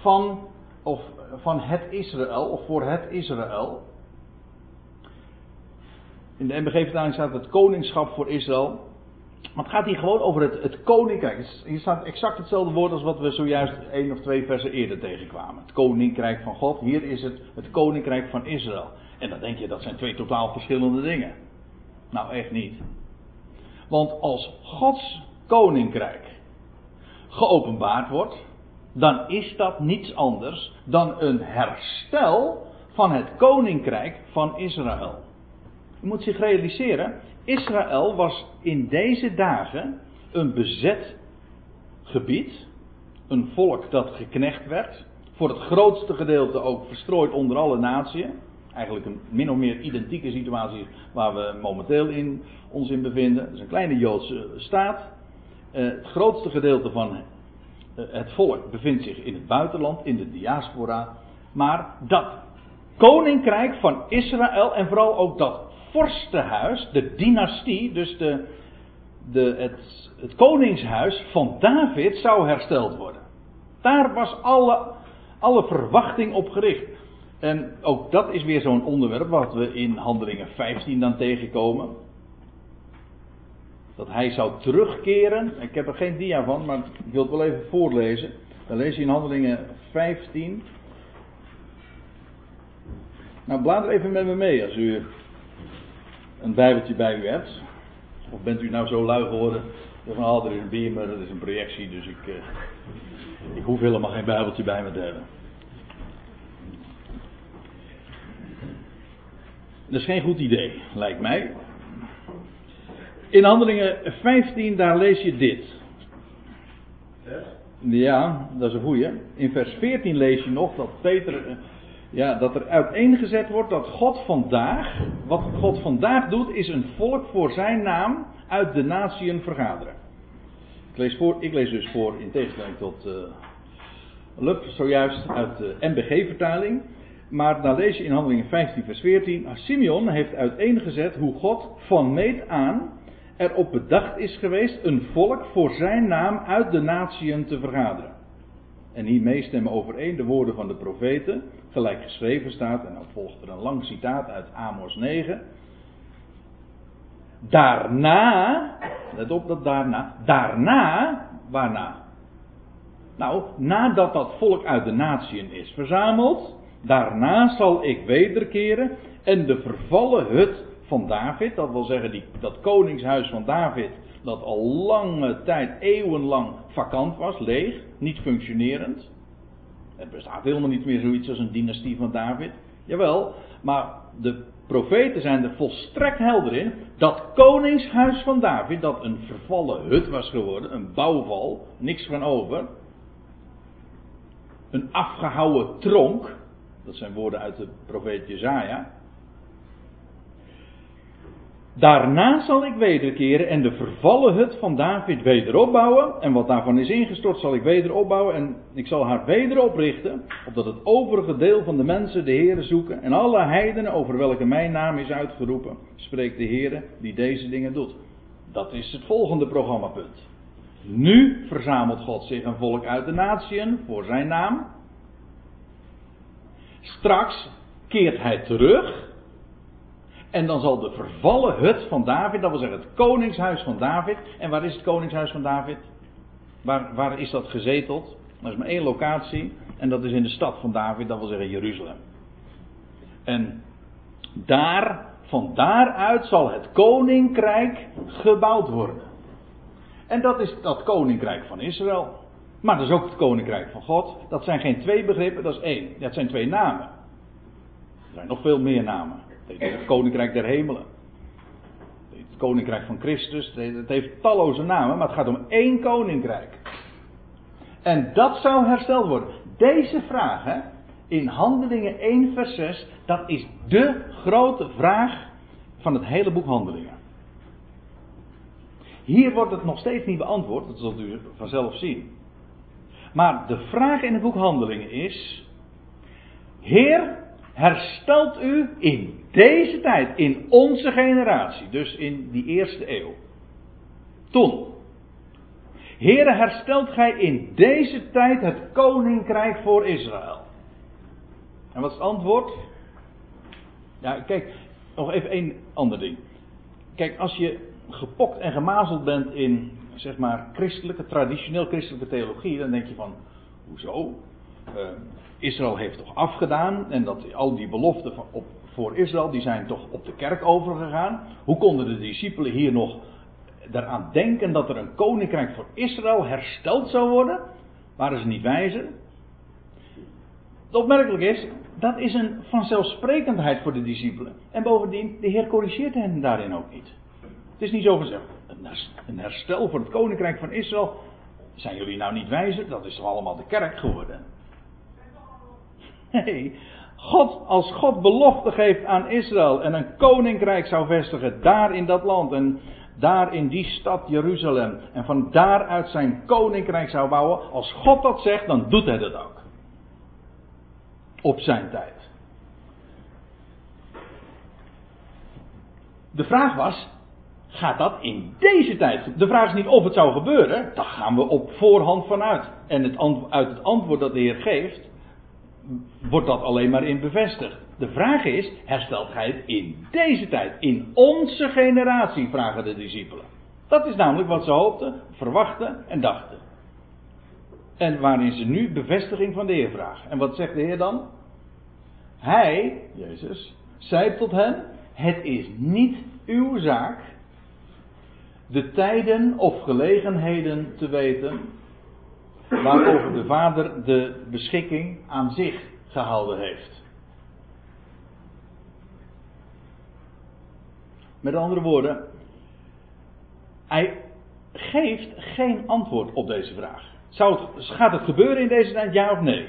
van, of van het Israël, of voor het Israël. In de MBG-vertaling staat het koningschap voor Israël. Maar het gaat hier gewoon over het, het koninkrijk. Hier staat exact hetzelfde woord als wat we zojuist één of twee versen eerder tegenkwamen. Het koninkrijk van God. Hier is het het koninkrijk van Israël. En dan denk je dat zijn twee totaal verschillende dingen. Nou, echt niet. Want als Gods koninkrijk geopenbaard wordt, dan is dat niets anders dan een herstel van het koninkrijk van Israël. Je moet zich realiseren, Israël was in deze dagen een bezet gebied, een volk dat geknecht werd. Voor het grootste gedeelte ook verstrooid onder alle naties. Eigenlijk een min of meer identieke situatie waar we momenteel in, ons in bevinden. Het is een kleine Joodse staat. Uh, het grootste gedeelte van uh, het volk bevindt zich in het buitenland, in de diaspora. Maar dat koninkrijk van Israël en vooral ook dat vorstenhuis, de dynastie, dus de, de, het, het koningshuis van David zou hersteld worden. Daar was alle, alle verwachting op gericht. En ook dat is weer zo'n onderwerp wat we in Handelingen 15 dan tegenkomen. Dat hij zou terugkeren. Ik heb er geen dia van, maar ik wil het wel even voorlezen. Dan lees je in Handelingen 15. Nou, blader even met me mee als u een Bijbeltje bij u hebt. Of bent u nou zo lui geworden? Van, oh, er is een beamer, er is een projectie, dus ik, uh, ik hoef helemaal geen Bijbeltje bij me te hebben. Dat is geen goed idee, lijkt mij. In Handelingen 15, daar lees je dit. Ja, dat is een goeie. In vers 14 lees je nog dat Peter. Eh, ja, dat er uiteengezet wordt dat God vandaag. Wat God vandaag doet, is een volk voor zijn naam uit de natieën vergaderen. Ik lees, voor, ik lees dus voor, in tegenstelling tot. Uh, Lup, zojuist uit de MBG-vertaling. Maar dan lees in Handelingen 15, vers 14. Simeon heeft uiteengezet hoe God van meet aan erop bedacht is geweest een volk voor zijn naam uit de natieën te vergaderen. En hiermee stemmen overeen de woorden van de profeten, gelijk geschreven staat, en dan volgt er een lang citaat uit Amos 9. Daarna, let op dat daarna, daarna, waarna? Nou, nadat dat volk uit de natieën is verzameld, daarna zal ik wederkeren en de vervallen hut van David, dat wil zeggen die, dat koningshuis van David, dat al lange tijd, eeuwenlang vakant was, leeg, niet functionerend. Er bestaat helemaal niet meer zoiets als een dynastie van David. Jawel, maar de profeten zijn er volstrekt helder in. Dat koningshuis van David, dat een vervallen hut was geworden, een bouwval, niks van over. Een afgehouwen tronk, dat zijn woorden uit de profeet Jezaja. Daarna zal ik wederkeren en de vervallen hut van David wederopbouwen. En wat daarvan is ingestort zal ik wederopbouwen. En ik zal haar wederoprichten. Opdat het overige deel van de mensen de Heeren zoeken. En alle heidenen over welke mijn naam is uitgeroepen. Spreekt de Heer die deze dingen doet. Dat is het volgende programmapunt. Nu verzamelt God zich een volk uit de natieën voor zijn naam. Straks keert hij terug en dan zal de vervallen hut van David, dat wil zeggen het koningshuis van David. En waar is het koningshuis van David? Waar, waar is dat gezeteld? Er is maar één locatie. En dat is in de stad van David, dat wil zeggen Jeruzalem. En daar, van daaruit zal het koninkrijk gebouwd worden. En dat is dat koninkrijk van Israël. Maar dat is ook het koninkrijk van God. Dat zijn geen twee begrippen, dat is één. Dat zijn twee namen. Er zijn nog veel meer namen. Het koninkrijk der hemelen. Het koninkrijk van Christus. Het heeft talloze namen, maar het gaat om één koninkrijk. En dat zou hersteld worden. Deze vraag, hè, in Handelingen 1, vers 6, dat is de grote vraag van het hele boek Handelingen. Hier wordt het nog steeds niet beantwoord, dat zult u vanzelf zien. Maar de vraag in het boek Handelingen is: Heer, herstelt u in deze tijd, in onze generatie, dus in die eerste eeuw. Toen. Heere, herstelt gij in deze tijd het koninkrijk voor Israël. En wat is het antwoord? Ja, kijk, nog even één ander ding. Kijk, als je gepokt en gemazeld bent in, zeg maar, christelijke, traditioneel christelijke theologie, dan denk je van, hoezo? Uh, Israël heeft toch afgedaan en dat al die beloften voor Israël, die zijn toch op de kerk overgegaan. Hoe konden de discipelen hier nog eraan denken dat er een koninkrijk voor Israël hersteld zou worden? Waren ze niet wijzer? Het opmerkelijk is, dat is een vanzelfsprekendheid voor de discipelen. En bovendien, de Heer corrigeert hen daarin ook niet. Het is niet zo gezegd. Een herstel voor het koninkrijk van Israël. Zijn jullie nou niet wijzer? Dat is toch allemaal de kerk geworden? Nee, God, als God belofte geeft aan Israël en een koninkrijk zou vestigen daar in dat land en daar in die stad Jeruzalem en van daaruit zijn koninkrijk zou bouwen, als God dat zegt, dan doet hij dat ook. Op zijn tijd. De vraag was, gaat dat in deze tijd? De vraag is niet of het zou gebeuren, daar gaan we op voorhand vanuit. En het uit het antwoord dat de Heer geeft, wordt dat alleen maar in bevestigd. De vraag is, herstelt gij het in deze tijd, in onze generatie, vragen de discipelen. Dat is namelijk wat ze hoopten, verwachten en dachten. En waarin ze nu bevestiging van de Heer vragen. En wat zegt de Heer dan? Hij, Jezus, zei tot hen: Het is niet uw zaak de tijden of gelegenheden te weten waarover de Vader de beschikking aan zich gehouden heeft. Met andere woorden, hij geeft geen antwoord op deze vraag. Zou het, gaat het gebeuren in deze tijd, ja of nee?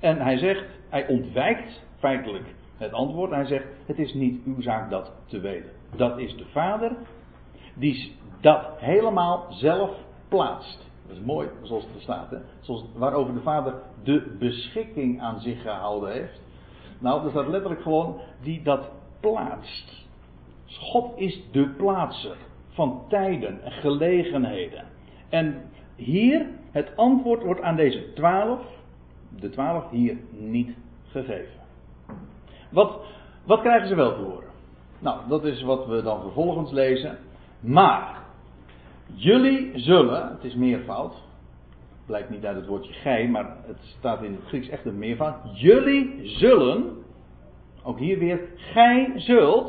En hij zegt, hij ontwijkt feitelijk het antwoord. Hij zegt, het is niet uw zaak dat te weten. Dat is de Vader die dat helemaal zelf plaatst. Dat is mooi, zoals het er staat. Hè? Zoals, waarover de Vader de beschikking aan zich gehouden heeft. Nou, er staat letterlijk gewoon die dat plaatst. God is de plaatser van tijden en gelegenheden. En hier, het antwoord wordt aan deze twaalf, de twaalf hier niet gegeven. Wat, wat krijgen ze wel te horen? Nou, dat is wat we dan vervolgens lezen. Maar, jullie zullen, het is meervoud, blijkt niet uit het woordje gij, maar het staat in het Grieks echt een meervoud. Jullie zullen, ook hier weer, gij zult.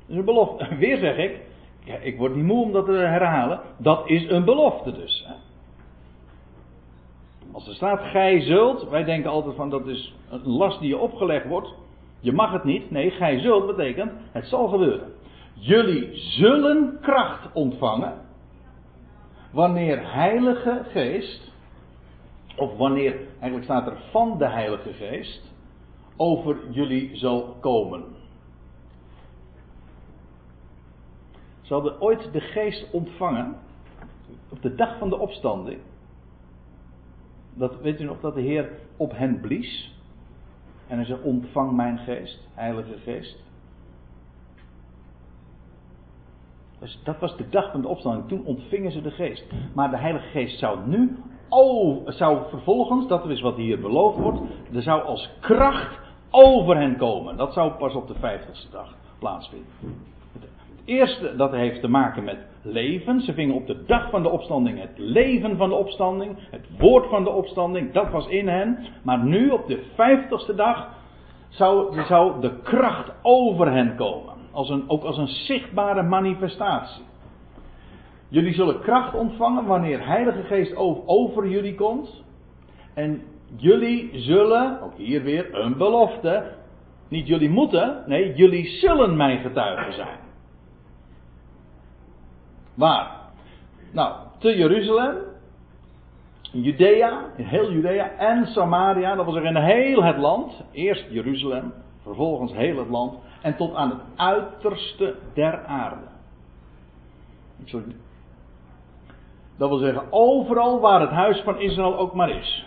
Dat is een belofte. Weer zeg ik, ik word niet moe om dat te herhalen, dat is een belofte dus. Als er staat gij zult, wij denken altijd van dat is een last die je opgelegd wordt. Je mag het niet. Nee, gij zult betekent het zal gebeuren. Jullie zullen kracht ontvangen wanneer Heilige Geest, of wanneer, eigenlijk staat er van de Heilige Geest, over jullie zal komen. Ze ooit de Geest ontvangen op de dag van de opstanding. Dat, weet u nog dat de Heer op hen blies? En hij zei: Ontvang mijn geest, Heilige Geest. Dus dat was de dag van de opstanding. Toen ontvingen ze de geest. Maar de Heilige Geest zou nu, oh, zou vervolgens, dat is wat hier beloofd wordt, er zou als kracht over hen komen. Dat zou pas op de vijftigste dag plaatsvinden. Het eerste, dat heeft te maken met leven. Ze vingen op de dag van de opstanding het leven van de opstanding, het woord van de opstanding, dat was in hen. Maar nu, op de vijftigste dag, zou, zou de kracht over hen komen. Als een, ook als een zichtbare manifestatie. Jullie zullen kracht ontvangen wanneer Heilige Geest over jullie komt. En jullie zullen, ook hier weer een belofte. Niet jullie moeten, nee, jullie zullen mijn getuigen zijn. Waar? Nou, te Jeruzalem, Judea, in heel Judea en Samaria, dat wil zeggen in heel het land. Eerst Jeruzalem, vervolgens heel het land en tot aan het uiterste der aarde. Dat wil zeggen, overal waar het huis van Israël ook maar is.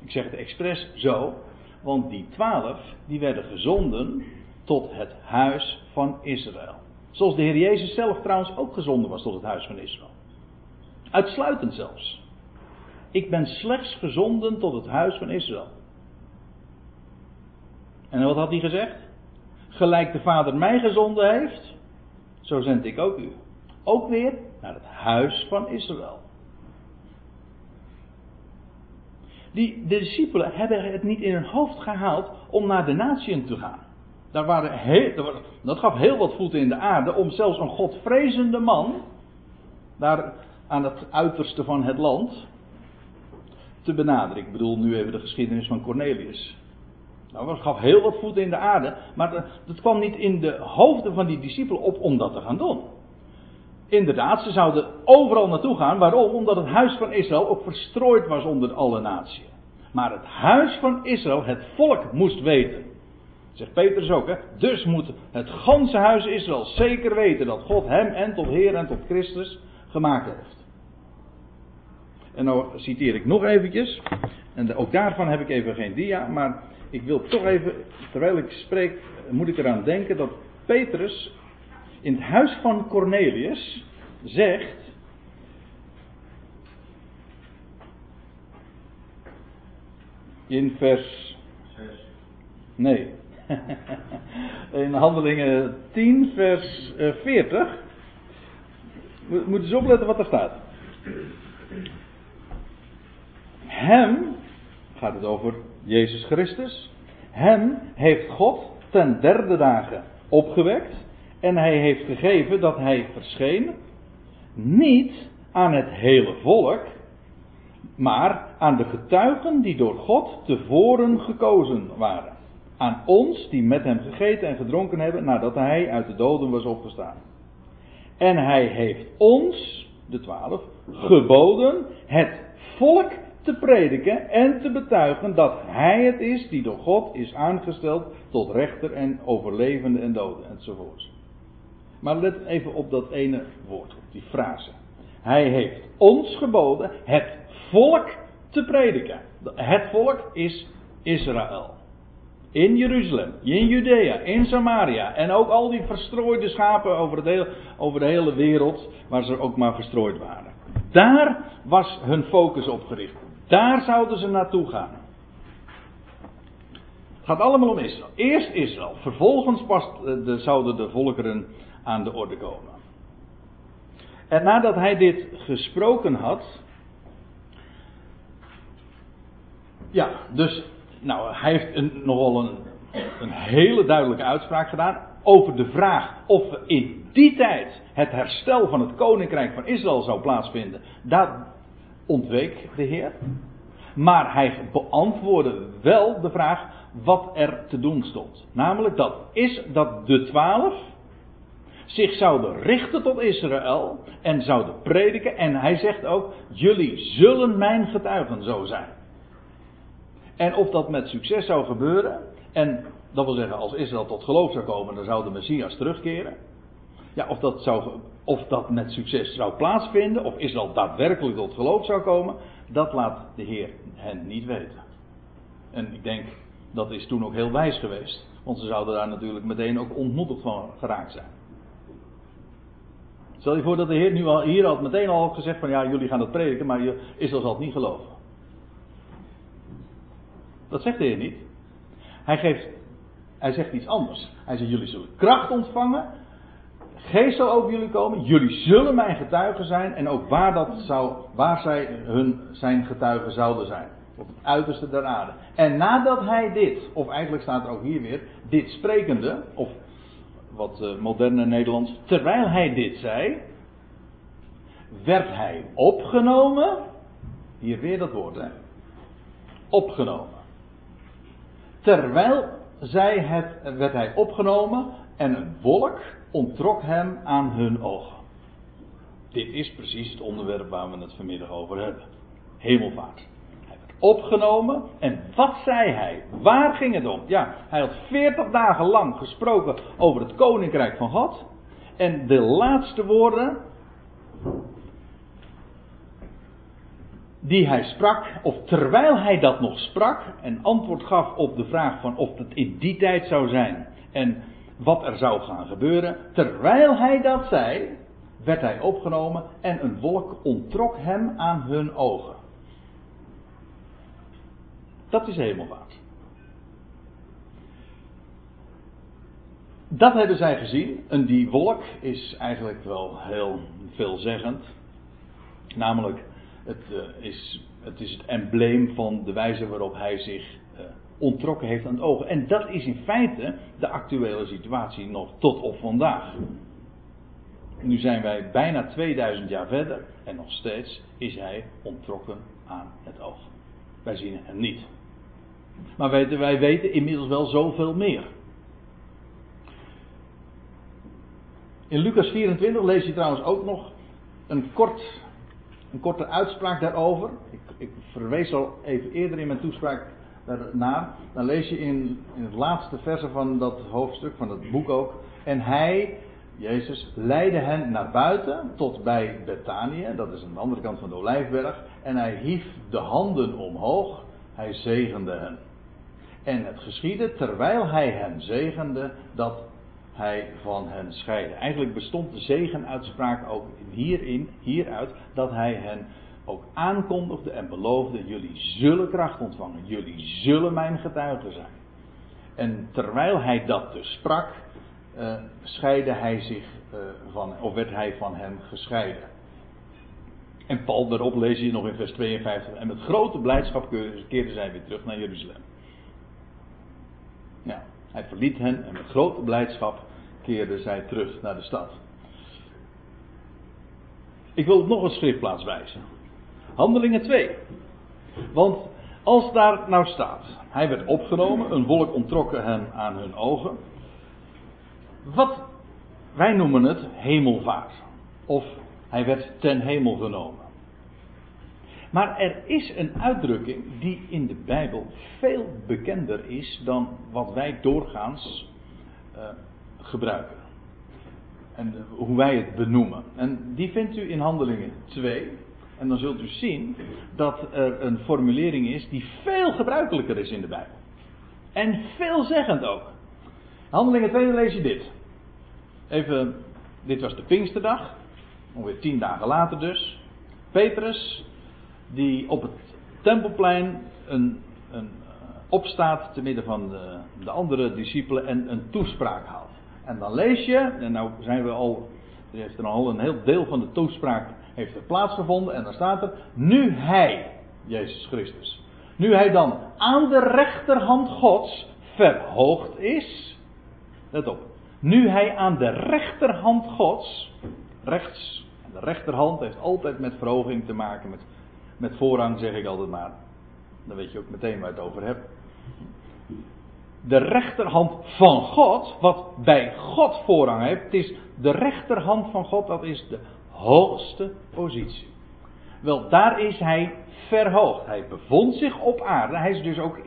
Ik zeg het expres zo, want die twaalf, die werden gezonden tot het huis van Israël. Zoals de Heer Jezus zelf trouwens ook gezonden was tot het huis van Israël. Uitsluitend zelfs. Ik ben slechts gezonden tot het huis van Israël. En wat had hij gezegd? Gelijk de Vader mij gezonden heeft, zo zend ik ook u. Ook weer naar het huis van Israël. Die, de discipelen hebben het niet in hun hoofd gehaald om naar de natieën te gaan. Daar waren dat gaf heel wat voeten in de aarde om zelfs een godvrezende man, daar aan het uiterste van het land, te benaderen. Ik bedoel nu even de geschiedenis van Cornelius. Nou, dat gaf heel wat voeten in de aarde, maar dat kwam niet in de hoofden van die discipelen op om dat te gaan doen. inderdaad, ze zouden overal naartoe gaan. Waarom? Omdat het huis van Israël ook verstrooid was onder alle naties. Maar het huis van Israël, het volk, moest weten. Zegt Petrus ook, hè? Dus moet het ganse huis Israël zeker weten dat God hem en tot Heer en tot Christus gemaakt heeft. En nou citeer ik nog eventjes. En ook daarvan heb ik even geen dia. Maar ik wil toch even, terwijl ik spreek, moet ik eraan denken dat Petrus in het huis van Cornelius zegt. In vers. Nee. In handelingen 10, vers 40. Eh, We moeten eens opletten wat er staat. Hem, gaat het over Jezus Christus. Hem heeft God ten derde dagen opgewekt en hij heeft gegeven dat hij verscheen, niet aan het hele volk, maar aan de getuigen die door God tevoren gekozen waren. Aan ons die met hem gegeten en gedronken hebben nadat hij uit de doden was opgestaan. En hij heeft ons, de twaalf, geboden het volk te prediken en te betuigen dat hij het is die door God is aangesteld tot rechter en overlevende en doden enzovoort. Maar let even op dat ene woord, op die frase. Hij heeft ons geboden het volk te prediken. Het volk is Israël. In Jeruzalem, in Judea, in Samaria en ook al die verstrooide schapen over, over de hele wereld waar ze ook maar verstrooid waren. Daar was hun focus op gericht. Daar zouden ze naartoe gaan. Het gaat allemaal om Israël. Eerst Israël, vervolgens pas de, zouden de volkeren aan de orde komen. En nadat hij dit gesproken had. Ja, dus. Nou, hij heeft een, nogal een, een hele duidelijke uitspraak gedaan. Over de vraag of in die tijd het herstel van het koninkrijk van Israël zou plaatsvinden. Daar ontweek de Heer. Maar hij beantwoordde wel de vraag wat er te doen stond. Namelijk dat is dat de twaalf zich zouden richten tot Israël en zouden prediken. En hij zegt ook, jullie zullen mijn getuigen zo zijn. En of dat met succes zou gebeuren, en dat wil zeggen als Israël tot geloof zou komen, dan zou de Messias terugkeren. Ja, of dat, zou, of dat met succes zou plaatsvinden, of Israël daadwerkelijk tot geloof zou komen, dat laat de Heer hen niet weten. En ik denk, dat is toen ook heel wijs geweest. Want ze zouden daar natuurlijk meteen ook ontmoedigd van geraakt zijn. Stel je voor dat de Heer nu al, hier had meteen al gezegd van ja, jullie gaan het prediken, maar Israël zal het niet geloven. Dat zegt de Heer niet. Hij, geeft, hij zegt iets anders. Hij zegt jullie zullen kracht ontvangen. Geest zal over jullie komen. Jullie zullen mijn getuigen zijn. En ook waar, dat zou, waar zij hun, zijn getuigen zouden zijn. Op het uiterste der aarde. En nadat hij dit, of eigenlijk staat er ook hier weer, dit sprekende, of wat uh, moderne Nederlands. Terwijl hij dit zei, werd hij opgenomen. Hier weer dat woord, hè? Opgenomen. Terwijl zij het, werd hij opgenomen en een wolk ontrok hem aan hun ogen. Dit is precies het onderwerp waar we het vanmiddag over hebben. Hemelvaart opgenomen. En wat zei hij? Waar ging het om? Ja, hij had 40 dagen lang gesproken over het koninkrijk van God. En de laatste woorden die hij sprak, of terwijl hij dat nog sprak en antwoord gaf op de vraag van of het in die tijd zou zijn en wat er zou gaan gebeuren, terwijl hij dat zei, werd hij opgenomen en een wolk ontrok hem aan hun ogen. Dat is hemelvaart. Dat hebben zij gezien. En die wolk is eigenlijk wel heel veelzeggend. Namelijk, het, uh, is, het is het embleem van de wijze waarop hij zich ontrokken heeft aan het ogen. En dat is in feite de actuele situatie nog tot op vandaag. Nu zijn wij bijna 2000 jaar verder en nog steeds is hij ontrokken aan het oog. Wij zien hem niet. Maar weten, wij weten inmiddels wel zoveel meer. In Lucas 24 lees je trouwens ook nog een, kort, een korte uitspraak daarover. Ik, ik verwees al even eerder in mijn toespraak naar. Dan lees je in, in het laatste verse van dat hoofdstuk, van het boek ook. En hij, Jezus, leidde hen naar buiten tot bij Betanië. Dat is aan de andere kant van de Olijfberg. En hij hief de handen omhoog. Hij zegende hen. En het geschiedde terwijl hij hen zegende dat hij van hen scheidde. Eigenlijk bestond de zegenuitspraak ook hierin, hieruit, dat hij hen ook aankondigde en beloofde: jullie zullen kracht ontvangen, jullie zullen mijn getuigen zijn. En terwijl hij dat dus sprak, uh, scheidde hij zich uh, van, of werd hij van hem gescheiden. En Paul, daarop lees je nog in vers 52. En met grote blijdschap keerde zij weer terug naar Jeruzalem. Ja, hij verliet hen en met grote blijdschap keerde zij terug naar de stad. Ik wil op nog een schriftplaats wijzen. Handelingen 2. Want als daar nou staat, hij werd opgenomen, een wolk ontrokken hem aan hun ogen. Wat wij noemen het hemelvaart. Of hij werd ten hemel genomen. Maar er is een uitdrukking die in de Bijbel veel bekender is dan wat wij doorgaans uh, gebruiken. En hoe wij het benoemen. En die vindt u in Handelingen 2. En dan zult u zien dat er een formulering is die veel gebruikelijker is in de Bijbel. En veelzeggend ook. Handelingen 2 lees je dit. Even, dit was de Pinksterdag. Ongeveer tien dagen later dus. Petrus, die op het Tempelplein een, een eh, opstaat te midden van de, de andere discipelen en een toespraak houdt. En dan lees je, en nou zijn we al, er heeft er al een heel deel van de toespraak heeft er plaatsgevonden. En dan staat er, nu hij, Jezus Christus, nu hij dan aan de rechterhand Gods verhoogd is. Let op. Nu hij aan de rechterhand Gods, rechts, de rechterhand heeft altijd met verhoging te maken, met, met voorrang zeg ik altijd maar. Dan weet je ook meteen waar het over hebt de rechterhand van God, wat bij God voorrang heeft. Het is de rechterhand van God, dat is de hoogste positie. Wel, daar is hij verhoogd. Hij bevond zich op aarde. Hij is dus ook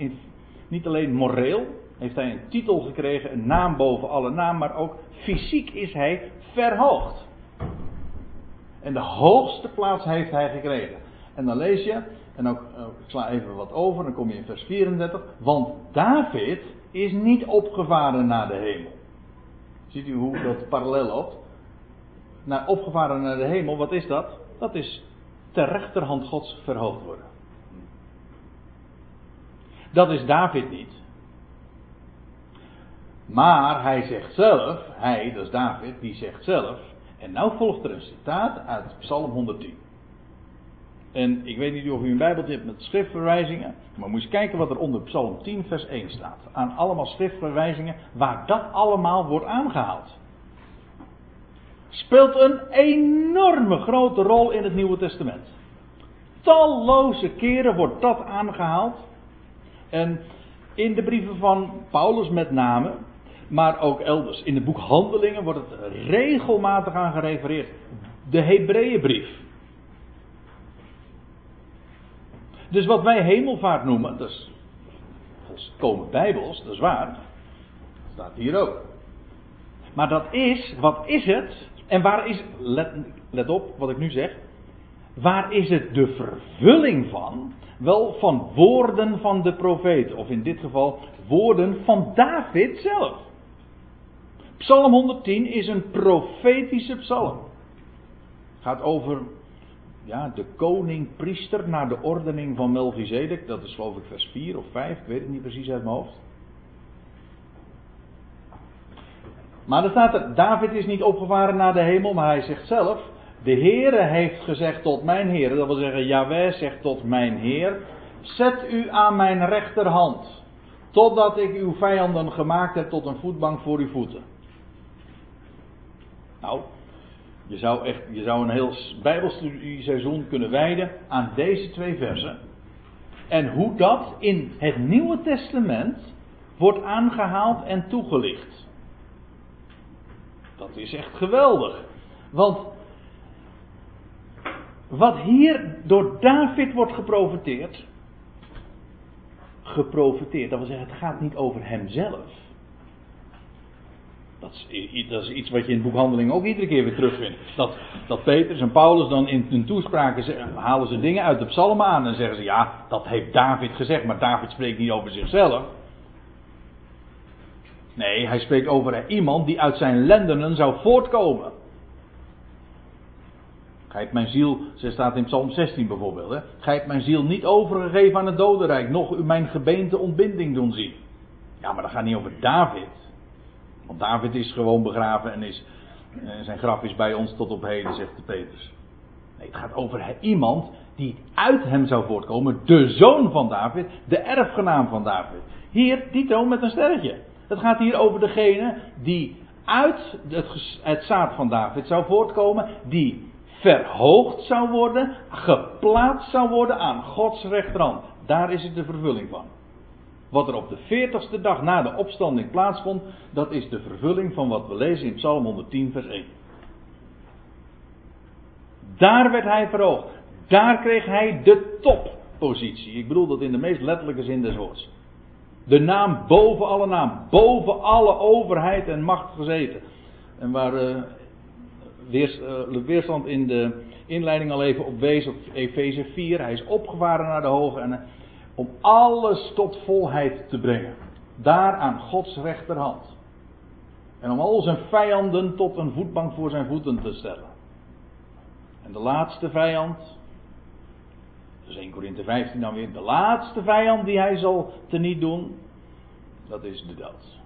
niet alleen moreel, heeft hij een titel gekregen, een naam boven alle naam, maar ook fysiek is hij verhoogd. En de hoogste plaats heeft hij gekregen. En dan lees je, en ook, ik sla even wat over, dan kom je in vers 34. Want David is niet opgevaren naar de hemel. Ziet u hoe dat parallel loopt? Naar opgevaren naar de hemel, wat is dat? Dat is ter rechterhand Gods verhoogd worden. Dat is David niet. Maar hij zegt zelf, hij, dat is David, die zegt zelf, en nou volgt er een citaat uit Psalm 110. En ik weet niet of u een Bijbeltje hebt met schriftverwijzingen. Maar moet eens kijken wat er onder Psalm 10, vers 1 staat. Aan allemaal schriftverwijzingen waar dat allemaal wordt aangehaald. Speelt een enorme grote rol in het Nieuwe Testament. Talloze keren wordt dat aangehaald. En in de brieven van Paulus met name, maar ook elders. In het boek Handelingen wordt het regelmatig aan gerefereerd. De Hebreeënbrief Dus wat wij hemelvaart noemen, dat is volkomen bijbels, dat is waar. Staat hier ook. Maar dat is, wat is het? En waar is, let, let op wat ik nu zeg. Waar is het de vervulling van? Wel van woorden van de profeet. Of in dit geval woorden van David zelf. Psalm 110 is een profetische psalm. Gaat over ja, de koning-priester naar de ordening van Melchizedek. Dat is geloof ik vers 4 of 5, ik weet het niet precies uit mijn hoofd. Maar er staat er, David is niet opgevaren naar de hemel, maar hij zegt zelf, de Heere heeft gezegd tot mijn Heer, dat wil zeggen, Yahweh zegt tot mijn Heer, zet u aan mijn rechterhand, totdat ik uw vijanden gemaakt heb tot een voetbank voor uw voeten. Nou, je zou, echt, je zou een heel Bijbelstudieseizoen kunnen wijden aan deze twee versen. En hoe dat in het Nieuwe Testament wordt aangehaald en toegelicht. Dat is echt geweldig. Want wat hier door David wordt geprofiteerd, geprofiteerd, dat wil zeggen, het gaat niet over hemzelf. Dat is, dat is, iets wat je in boekhandeling ook iedere keer weer terugvindt. Dat, dat Petrus en Paulus dan in hun toespraken halen ze dingen uit de psalmen aan en zeggen ze ja, dat heeft David gezegd, maar David spreekt niet over zichzelf. Nee, hij spreekt over iemand die uit zijn lendenen zou voortkomen. Gij mijn ziel, ze staat in Psalm 16 bijvoorbeeld. Hè? Gij mijn ziel niet overgegeven aan het dodenrijk, nog u mijn gebeente ontbinding doen zien. Ja, maar dat gaat niet over David. Want David is gewoon begraven en is, eh, zijn graf is bij ons tot op heden, zegt de Petrus. Nee, het gaat over iemand die uit hem zou voortkomen, de zoon van David, de erfgenaam van David. Hier, Tito met een sterretje. Het gaat hier over degene die uit het, zaad van David zou voortkomen, die verhoogd zou worden, geplaatst zou worden aan Gods rechterhand. Daar is het de vervulling van. Wat er op de veertigste dag na de opstanding plaatsvond, dat is de vervulling van wat we lezen in Psalm 110, vers 1. Daar werd hij verhoogd. Daar kreeg hij de toppositie. Ik bedoel dat in de meest letterlijke zin des woords. De naam boven alle naam, boven alle overheid en macht gezeten. En waar uh, weerstand in de inleiding al even op wees, op Efeze 4. Hij is opgevaren naar de hoge en om alles tot volheid te brengen. Daar aan Gods rechterhand. En om al zijn vijanden tot een voetbank voor zijn voeten te stellen. En de laatste vijand, dus 1 Korinthe 15 dan weer, de laatste vijand die hij zal teniet doen, dat is de dood.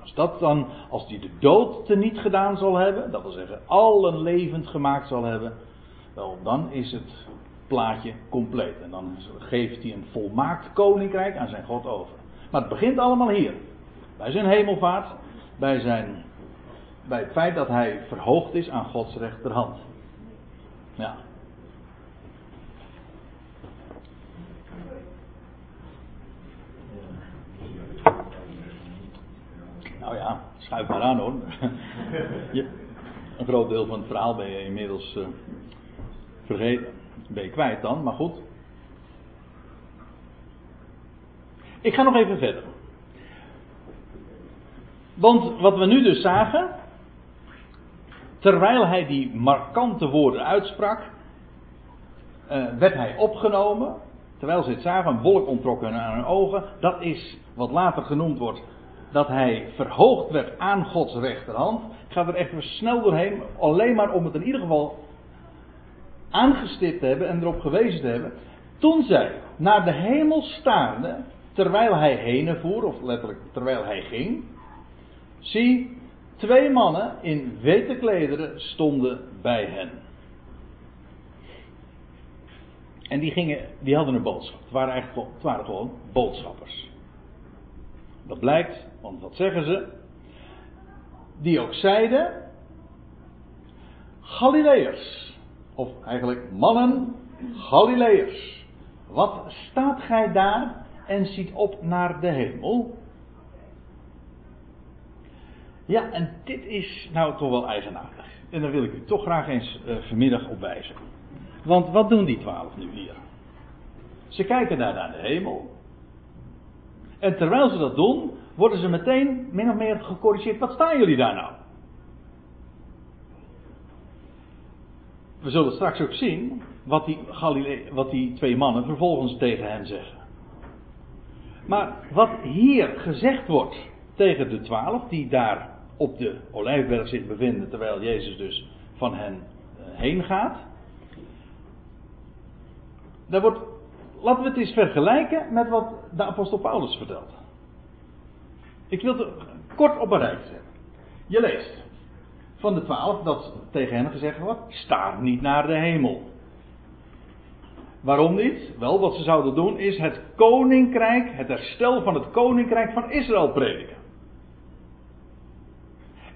Als dat dan, als die de dood teniet gedaan zal hebben, dat wil zeggen allen levend gemaakt zal hebben, wel dan is het plaatje compleet. En dan geeft hij een volmaakt koninkrijk aan zijn God over. Maar het begint allemaal hier. Bij zijn hemelvaart, bij, zijn, bij het feit dat hij verhoogd is aan Gods rechterhand. Ja. Nou ja, schuif maar aan hoor. Je, een groot deel van het verhaal ben je inmiddels uh, vergeten ben je kwijt dan, maar goed. Ik ga nog even verder. Want wat we nu dus zagen, terwijl hij die markante woorden uitsprak, uh, werd hij opgenomen. Terwijl ze het zagen, een wolk ontrokken aan hun ogen. Dat is wat later genoemd wordt dat hij verhoogd werd aan Gods rechterhand. Ik ga er even snel doorheen, alleen maar om het in ieder geval aangestipt te hebben en erop gewezen te hebben. Toen zij naar de hemel staarden, terwijl hij heen voer, of letterlijk terwijl hij ging, zie, twee mannen in witte klederen stonden bij hen. En die, gingen, die hadden een boodschap. Het waren eigenlijk het waren gewoon boodschappers. Dat blijkt, want wat zeggen ze? Die ook zeiden: Galileërs. Of eigenlijk mannen Galileërs. Wat staat gij daar en ziet op naar de hemel? Ja, en dit is nou toch wel eigenaardig. En daar wil ik u toch graag eens uh, vanmiddag op wijzen. Want wat doen die twaalf nu hier? Ze kijken daar naar de hemel. En terwijl ze dat doen, worden ze meteen min of meer gecorrigeerd. Wat staan jullie daar nou? we zullen straks ook zien wat die, wat die twee mannen vervolgens tegen hem zeggen. Maar wat hier gezegd wordt tegen de twaalf, die daar op de olijfberg zich bevinden, terwijl Jezus dus van hen eh, heen gaat. Daar wordt, laten we het eens vergelijken met wat de apostel Paulus vertelt. Ik wil het kort op een rijtje zetten. Je leest van de twaalf dat tegen hen gezegd wordt: sta niet naar de hemel. Waarom niet? Wel, wat ze zouden doen is het koninkrijk, het herstel van het koninkrijk van Israël prediken.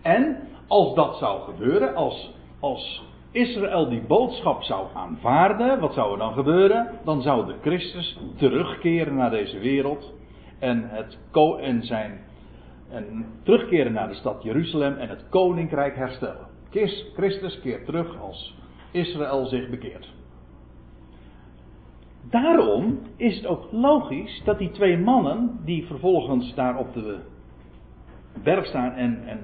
En als dat zou gebeuren, als, als Israël die boodschap zou aanvaarden, wat zou er dan gebeuren? Dan zou de Christus terugkeren naar deze wereld en, het, en zijn En terugkeren naar de stad Jeruzalem en het koninkrijk herstellen. Christus keert terug als Israël zich bekeert. Daarom is het ook logisch dat die twee mannen, die vervolgens daar op de berg staan en, en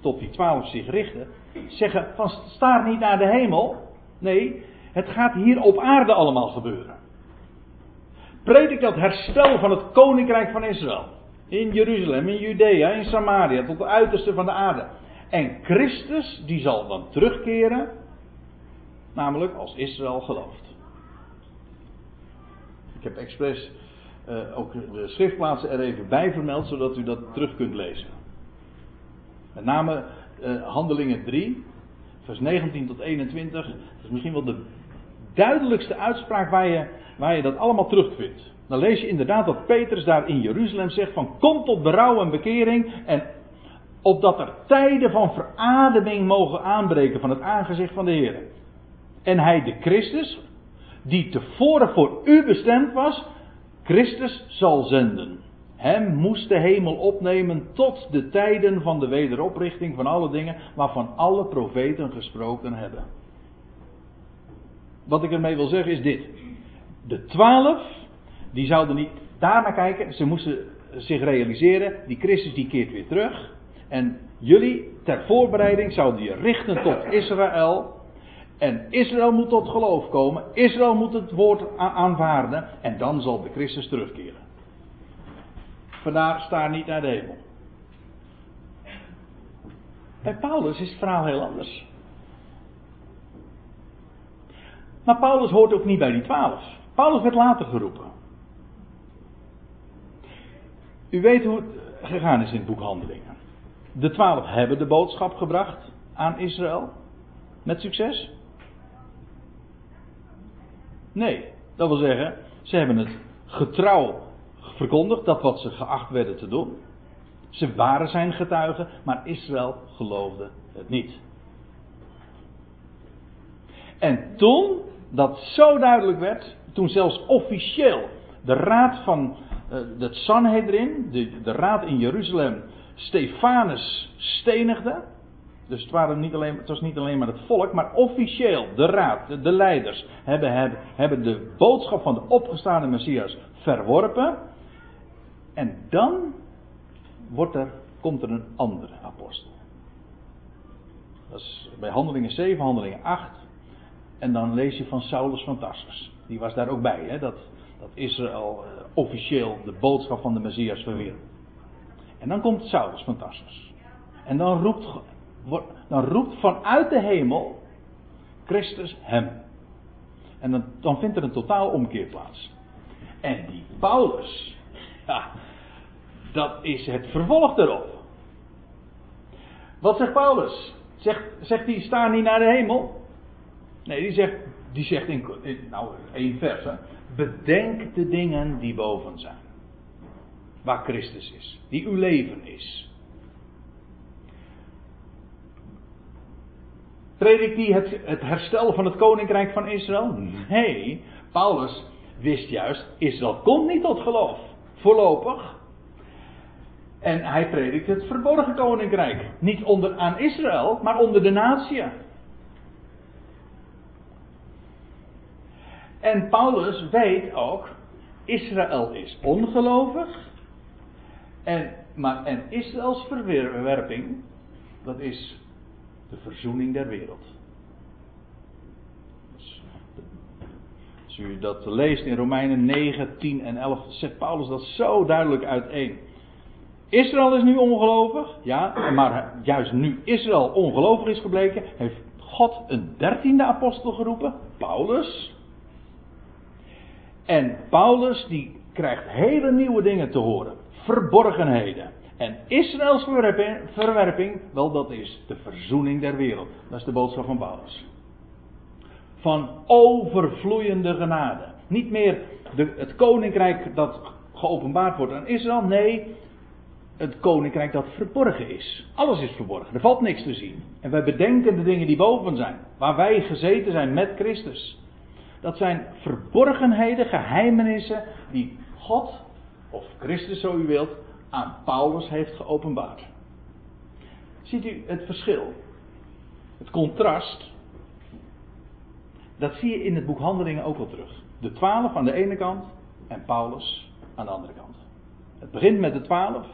tot die twaalf zich richten, zeggen van staar niet naar de hemel. Nee, het gaat hier op aarde allemaal gebeuren. Predik dat herstel van het koninkrijk van Israël. In Jeruzalem, in Judea, in Samaria, tot de uiterste van de aarde. En Christus, die zal dan terugkeren, namelijk als Israël gelooft. Ik heb expres uh, ook de schriftplaatsen er even bij vermeld, zodat u dat terug kunt lezen. Met name uh, Handelingen 3, vers 19 tot 21. Dat is misschien wel de duidelijkste uitspraak waar je, waar je dat allemaal terugvindt. Dan lees je inderdaad dat Petrus daar in Jeruzalem zegt van kom tot berouw en bekering en opdat er tijden van verademing mogen aanbreken van het aangezicht van de Heer. En hij de Christus, die tevoren voor u bestemd was, Christus zal zenden. Hem moest de hemel opnemen tot de tijden van de wederoprichting van alle dingen waarvan alle profeten gesproken hebben. Wat ik ermee wil zeggen is dit. De twaalf, die zouden niet daar naar kijken, ze moesten zich realiseren, die Christus die keert weer terug. En jullie ter voorbereiding zouden je richten tot Israël. En Israël moet tot geloof komen. Israël moet het woord aanvaarden. En dan zal de Christus terugkeren. Vandaar sta niet naar de hemel. Bij Paulus is het verhaal heel anders. Maar Paulus hoort ook niet bij die twaalf. Paulus werd later geroepen. U weet hoe het gegaan is in het boek Handelingen. De twaalf hebben de boodschap gebracht aan Israël. Met succes? Nee, dat wil zeggen, ze hebben het getrouw verkondigd, dat wat ze geacht werden te doen. Ze waren zijn getuigen, maar Israël geloofde het niet. En toen dat zo duidelijk werd, toen zelfs officieel de raad van uh, het Sanhedrin, de, de raad in Jeruzalem, Stefanus stenigde. Dus het, waren niet alleen, het was niet alleen maar het volk, maar officieel de raad, de, de leiders, hebben, hebben, hebben de boodschap van de opgestaande Messias verworpen. En dan wordt er, komt er een andere apostel. Dat is bij handelingen 7, handelingen 8. En dan lees je van Saulus van Tarsus. Die was daar ook bij, hè? Dat, dat Israël uh, officieel de boodschap van de Messias verwierp. En dan komt Saulus van Tarsus. En dan roept, dan roept vanuit de hemel Christus hem. En dan, dan vindt er een totaal omkeer plaats. En die Paulus, ja, dat is het vervolg erop. Wat zegt Paulus? Zegt, zegt hij, sta niet naar de hemel? Nee, die zegt, die zegt in, nou, één vers. Hè. Bedenk de dingen die boven zijn. Waar Christus is. Die uw leven is. Predik die het, het herstel van het koninkrijk van Israël? Nee, Paulus wist juist, Israël komt niet tot geloof. Voorlopig. En hij predikt het verborgen koninkrijk. Niet onder aan Israël, maar onder de natie. En Paulus weet ook, Israël is ongelovig. En, maar, en Israëls verwerping, dat is de verzoening der wereld. Als u dat leest in Romeinen 9, 10 en 11, zet Paulus dat zo duidelijk uiteen. Israël is nu ongelovig, ja, maar juist nu Israël ongelovig is gebleken, heeft God een dertiende apostel geroepen, Paulus. En Paulus die krijgt hele nieuwe dingen te horen, verborgenheden. En Israëls verwerping, verwerping, wel dat is de verzoening der wereld. Dat is de boodschap van Paulus. Van overvloeiende genade. Niet meer de, het koninkrijk dat geopenbaard wordt aan Israël, nee, het koninkrijk dat verborgen is. Alles is verborgen, er valt niks te zien. En wij bedenken de dingen die boven zijn, waar wij gezeten zijn met Christus. Dat zijn verborgenheden, geheimenissen die God, of Christus zo u wilt, aan Paulus heeft geopenbaard. Ziet u het verschil? Het contrast. Dat zie je in het boek Handelingen ook wel terug. De twaalf aan de ene kant en Paulus aan de andere kant. Het begint met de twaalf.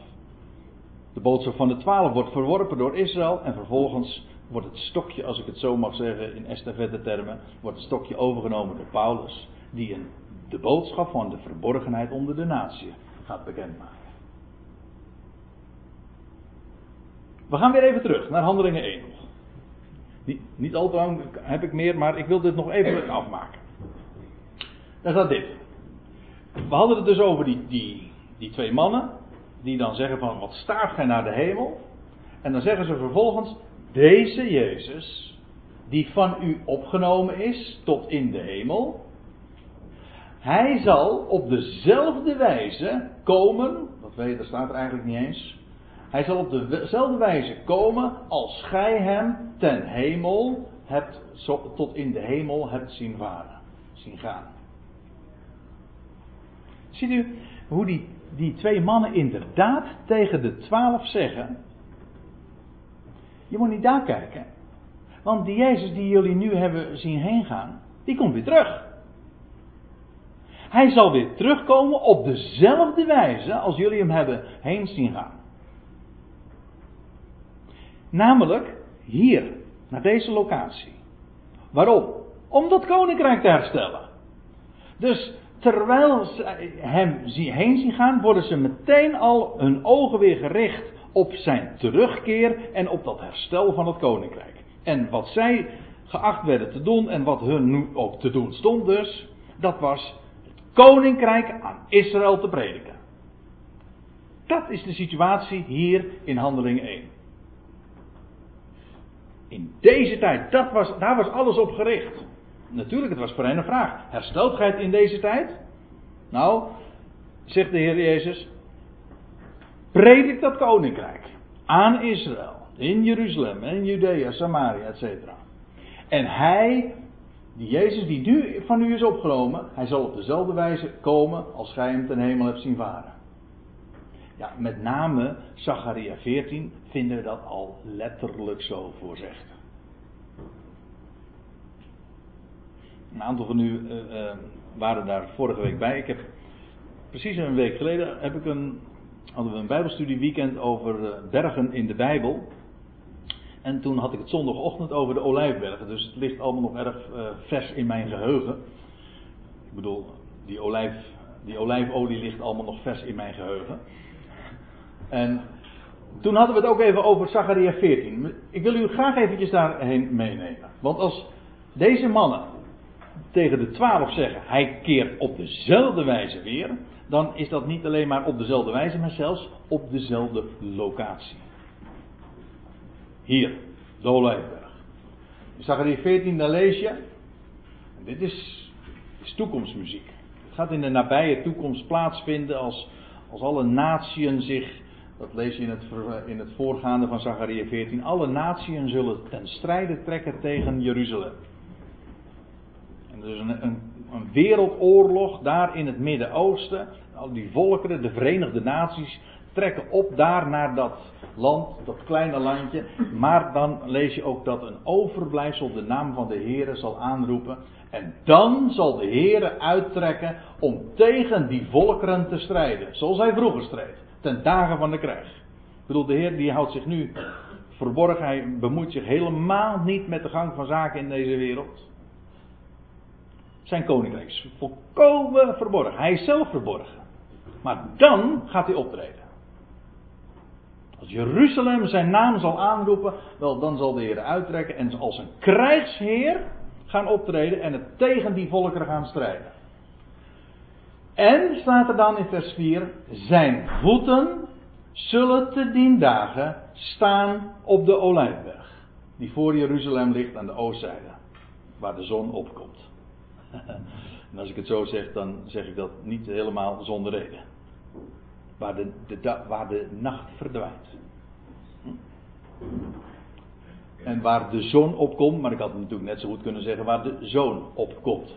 De boodschap van de twaalf wordt verworpen door Israël en vervolgens wordt het stokje, als ik het zo mag zeggen in estafette termen, wordt het stokje overgenomen door Paulus, die een, de boodschap van de verborgenheid onder de natie gaat bekendmaken. We gaan weer even terug naar Handelingen 1. Niet, niet al te lang heb ik meer, maar ik wil dit nog even afmaken. Daar staat dit. We hadden het dus over die, die, die twee mannen, die dan zeggen van wat staart gij naar de hemel? En dan zeggen ze vervolgens, deze Jezus, die van u opgenomen is tot in de hemel, hij zal op dezelfde wijze komen, dat weet, dat staat er eigenlijk niet eens, hij zal op dezelfde wijze komen als gij hem ten hemel hebt, tot in de hemel hebt zien varen, zien gaan. Ziet u hoe die, die twee mannen inderdaad tegen de twaalf zeggen, je moet niet daar kijken. Want die Jezus die jullie nu hebben zien heen gaan, die komt weer terug. Hij zal weer terugkomen op dezelfde wijze als jullie hem hebben heen zien gaan. Namelijk hier, naar deze locatie. Waarom? Om dat koninkrijk te herstellen. Dus terwijl ze hem heen zien gaan, worden ze meteen al hun ogen weer gericht op zijn terugkeer en op dat herstel van het koninkrijk. En wat zij geacht werden te doen en wat hun nu ook te doen stond dus, dat was het koninkrijk aan Israël te prediken. Dat is de situatie hier in Handeling 1. In deze tijd, dat was, daar was alles op gericht. Natuurlijk, het was voor hen een vraag. Herstelt gij het in deze tijd? Nou, zegt de Heer Jezus, predik dat koninkrijk aan Israël, in Jeruzalem, in Judea, Samaria, etc. En hij, die Jezus die nu van u is opgenomen, hij zal op dezelfde wijze komen als gij hem ten hemel hebt zien varen. Ja, met name Zacharia 14 vinden we dat al letterlijk zo voorzegd. Een aantal van u uh, uh, waren daar vorige week bij. Ik heb precies een week geleden heb ik een hadden we een Bijbelstudieweekend over eh, bergen in de Bijbel. En toen had ik het zondagochtend over de Olijfbergen. Dus het ligt allemaal nog erg vers in mijn geheugen. Ik bedoel, die, olijf, die olijfolie ligt allemaal nog vers in mijn geheugen. En toen hadden we het ook even over Zacharia 14. Ik wil u graag eventjes daarheen meenemen. Want als deze mannen tegen de twaalf zeggen, hij keert op dezelfde wijze weer dan is dat niet alleen maar op dezelfde wijze, maar zelfs op dezelfde locatie. Hier, de Olijfberg. In Zachariah 14, daar lees je. Dit is, toekomstmuziek. Het gaat in de nabije toekomst plaatsvinden als, als alle natieën zich, dat lees je in het, in het voorgaande van Zachariah 14, alle natieën zullen ten strijde trekken tegen Jeruzalem. En dus een, een een wereldoorlog daar in het Midden-Oosten. Al die volkeren, de Verenigde Naties, trekken op daar naar dat land, dat kleine landje. Maar dan lees je ook dat een overblijfsel de naam van de Heere zal aanroepen. En dan zal de Heere uittrekken om tegen die volkeren te strijden. Zoals hij vroeger streed. Ten dagen van de krijg. Ik bedoel, de Heer die houdt zich nu verborgen. Hij bemoeit zich helemaal niet met de gang van zaken in deze wereld. Zijn koninkrijk is volkomen verborgen. Hij is zelf verborgen. Maar dan gaat hij optreden. Als Jeruzalem zijn naam zal aanroepen, wel dan zal de Heer uittrekken en als een krijgsheer gaan optreden en het tegen die volkeren gaan strijden. En staat er dan in vers 4: Zijn voeten zullen te dien dagen staan op de olijfberg, die voor Jeruzalem ligt aan de oostzijde, waar de zon opkomt. En als ik het zo zeg, dan zeg ik dat niet helemaal zonder reden. Waar de, de, waar de nacht verdwijnt. En waar de zon opkomt, maar ik had natuurlijk net zo goed kunnen zeggen waar de zoon opkomt.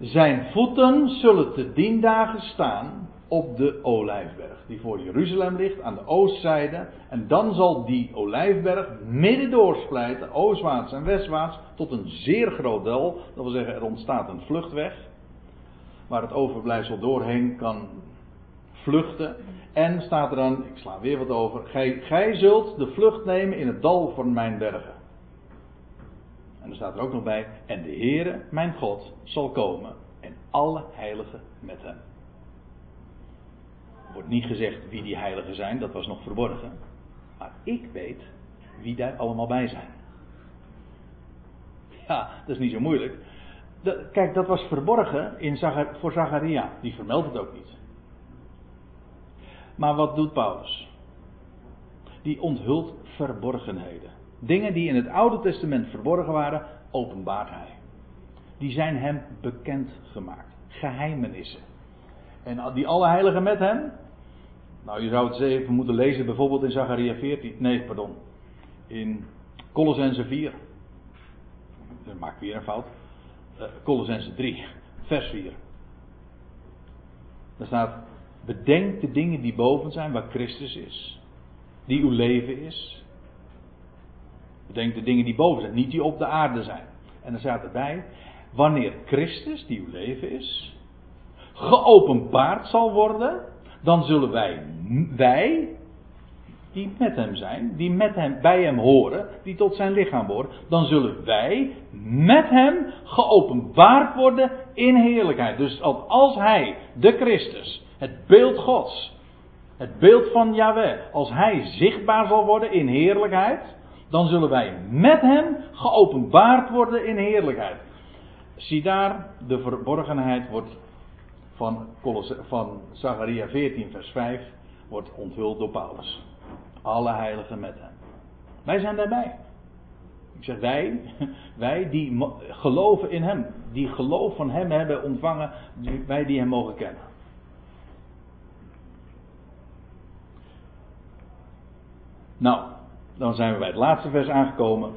Zijn voeten zullen te dien dagen staan op de Olijfberg, die voor Jeruzalem ligt aan de oostzijde. En dan zal die Olijfberg midden doorsplijten, oostwaarts en westwaarts, tot een zeer groot dal. Dat wil zeggen, er ontstaat een vluchtweg, waar het overblijfsel doorheen kan vluchten. En staat er dan, ik sla weer wat over, gij, gij zult de vlucht nemen in het dal van mijn bergen. En er staat er ook nog bij, en de Heere, mijn God, zal komen en alle heiligen met hem. Er wordt niet gezegd wie die heiligen zijn, dat was nog verborgen. Maar ik weet wie daar allemaal bij zijn. Ja, dat is niet zo moeilijk. kijk, dat was verborgen in voor Zacharia. Die vermeldt het ook niet. Maar wat doet Paulus? Die onthult verborgenheden. Dingen die in het Oude Testament verborgen waren, openbaart hij. Die zijn hem bekend gemaakt. Geheimenissen. En die alle heiligen met hem. Nou, je zou het even moeten lezen, bijvoorbeeld in Zachariah 14. Nee, pardon. In Colossense 4. Dan maak ik weer een fout. Uh, Colossense 3, vers 4. Daar staat: Bedenk de dingen die boven zijn, waar Christus is. Die uw leven is. Bedenk de dingen die boven zijn, niet die op de aarde zijn. En dan staat erbij: Wanneer Christus, die uw leven is, geopenbaard zal worden, dan zullen wij, wij, die met hem zijn, die met hem, bij hem horen, die tot zijn lichaam horen, dan zullen wij met hem geopenbaard worden in heerlijkheid. Dus als hij, de Christus, het beeld Gods, het beeld van Yahweh, als hij zichtbaar zal worden in heerlijkheid, dan zullen wij met hem geopenbaard worden in heerlijkheid. Zie daar, de verborgenheid wordt van, van Zachariah 14, vers 5, wordt onthuld door Paulus. Alle heiligen met hem. Wij zijn daarbij. Ik zeg wij, wij die geloven in hem, die geloof van hem hebben ontvangen, wij die hem mogen kennen. Nou, dan zijn we bij het laatste vers aangekomen,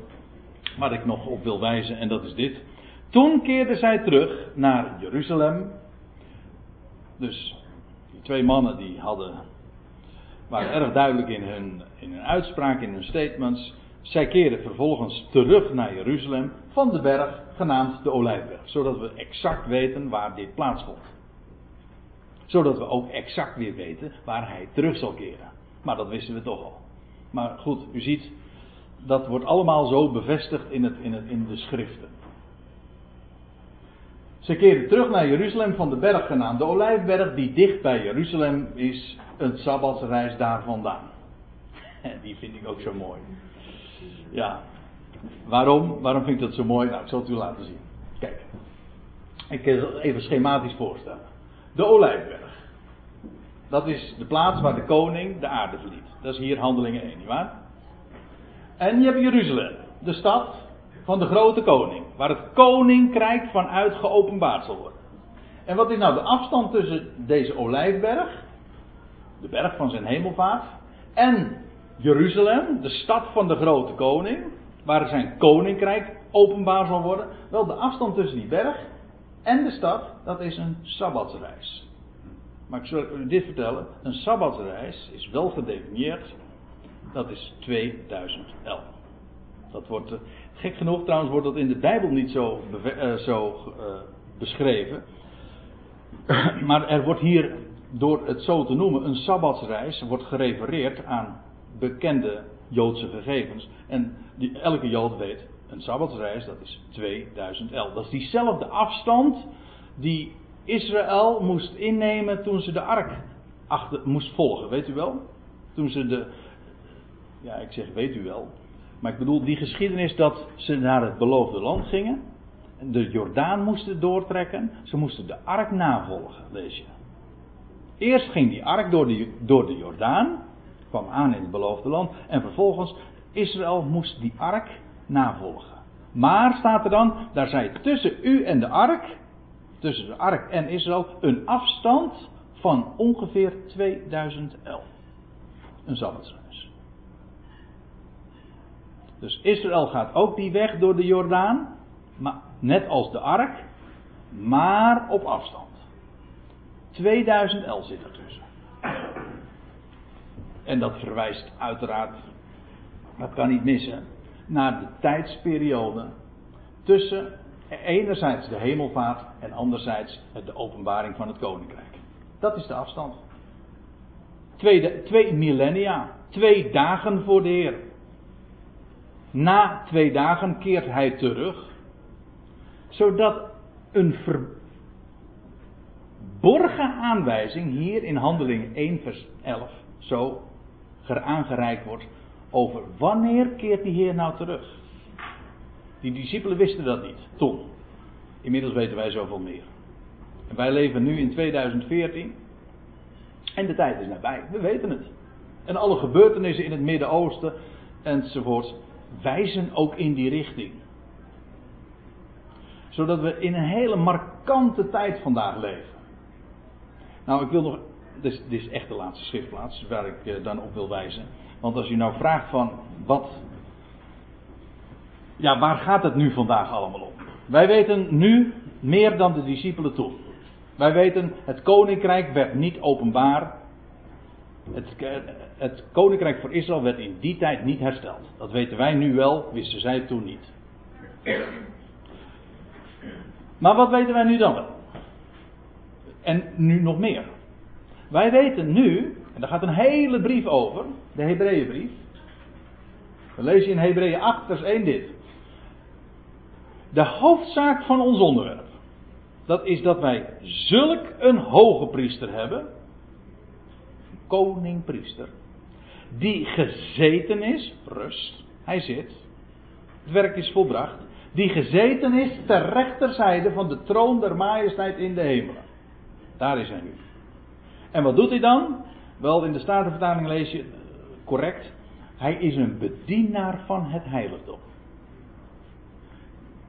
waar ik nog op wil wijzen, en dat is dit. Toen keerden zij terug naar Jeruzalem. Dus die twee mannen die hadden, waren erg duidelijk in hun, in hun uitspraak, in hun statements. Zij keerden vervolgens terug naar Jeruzalem van de berg genaamd de Olijfberg. Zodat we exact weten waar dit plaatsvond. Zodat we ook exact weer weten waar hij terug zal keren. Maar dat wisten we toch al. Maar goed, u ziet, dat wordt allemaal zo bevestigd in, het, in, het, in de schriften. Ze keerden terug naar Jeruzalem van de berg genaamd de Olijfberg, die dicht bij Jeruzalem is, een sabbatsreis daar vandaan. Die vind ik ook zo mooi. Ja, waarom? Waarom vind ik dat zo mooi? Nou, ik zal het u laten zien. Kijk, ik kan het even schematisch voorstellen. De Olijfberg. Dat is de plaats waar de koning de aarde verliet. Dat is hier handelingen 1, nietwaar? En je hebt Jeruzalem, de stad van de grote koning. Waar het koninkrijk vanuit geopenbaard zal worden. En wat is nou de afstand tussen deze olijfberg, de berg van zijn hemelvaart, en Jeruzalem, de stad van de grote koning, waar zijn koninkrijk openbaar zal worden? Wel, de afstand tussen die berg en de stad, dat is een sabbatsreis. Maar ik zal u dit vertellen. Een sabbatsreis is wel gedefinieerd. Dat is 2011. Dat wordt, uh, gek genoeg trouwens wordt dat in de Bijbel niet zo, uh, zo uh, beschreven. maar er wordt hier, door het zo te noemen, een sabbatsreis, wordt gerefereerd aan bekende Joodse gegevens. En die, elke Jood weet, een sabbatsreis, dat is 2011. Dat is diezelfde afstand die Israël moest innemen toen ze de ark achter, moest volgen, weet u wel? Toen ze de, ja ik zeg weet u wel, maar ik bedoel die geschiedenis dat ze naar het beloofde land gingen, de Jordaan moesten doortrekken, ze moesten de ark navolgen, lees je. Eerst ging die ark door de, door de Jordaan, kwam aan in het beloofde land, en vervolgens Israël moest die ark navolgen. Maar staat er dan, daar zij tussen u en de ark, tussen de ark en Israël een afstand van ongeveer 2011. Een sabbatsreis. Dus Israël gaat ook die weg door de Jordaan, maar, net als de ark, maar op afstand. 2000 L zit ertussen. En dat verwijst uiteraard, dat kan niet missen, naar de tijdsperiode tussen enerzijds de hemelvaart en anderzijds de openbaring van het koninkrijk. Dat is de afstand. Twee, twee millennia, twee dagen voor de Heer. Na twee dagen keert hij terug, zodat een verborgen aanwijzing hier in Handeling 1 vers 11 zo aangereikt wordt over wanneer keert die Heer nou terug. Die discipelen wisten dat niet, toen. Inmiddels weten wij zoveel meer. En wij leven nu in 2014. En de tijd is nabij, we weten het. En alle gebeurtenissen in het Midden-Oosten enzovoort wijzen ook in die richting. Zodat we in een hele markante tijd vandaag leven. Nou, ik wil nog. Dit is, dit is echt de laatste schriftplaats waar ik eh, dan op wil wijzen. Want als u nou vraagt van wat. Ja, waar gaat het nu vandaag allemaal om? Wij weten nu meer dan de discipelen toen. Wij weten, het koninkrijk werd niet openbaar. Het, het, koninkrijk voor Israël werd in die tijd niet hersteld. Dat weten wij nu wel, wisten zij toen niet. Maar wat weten wij nu dan wel? En nu nog meer. Wij weten nu, en daar gaat een hele brief over, de Hebreeënbrief. We lezen in Hebreeën 8, vers 1 dit. De hoofdzaak van ons onderwerp. Dat is dat wij zulk een hoge priester hebben. Koningpriester. Die gezeten is, rust, hij zit. Het werk is volbracht. Die gezeten is ter rechterzijde van de troon der majesteit in de hemelen. Daar is hij nu. En wat doet hij dan? Wel, in de Statenvertaling lees je correct. Hij is een bedienaar van het heiligdom.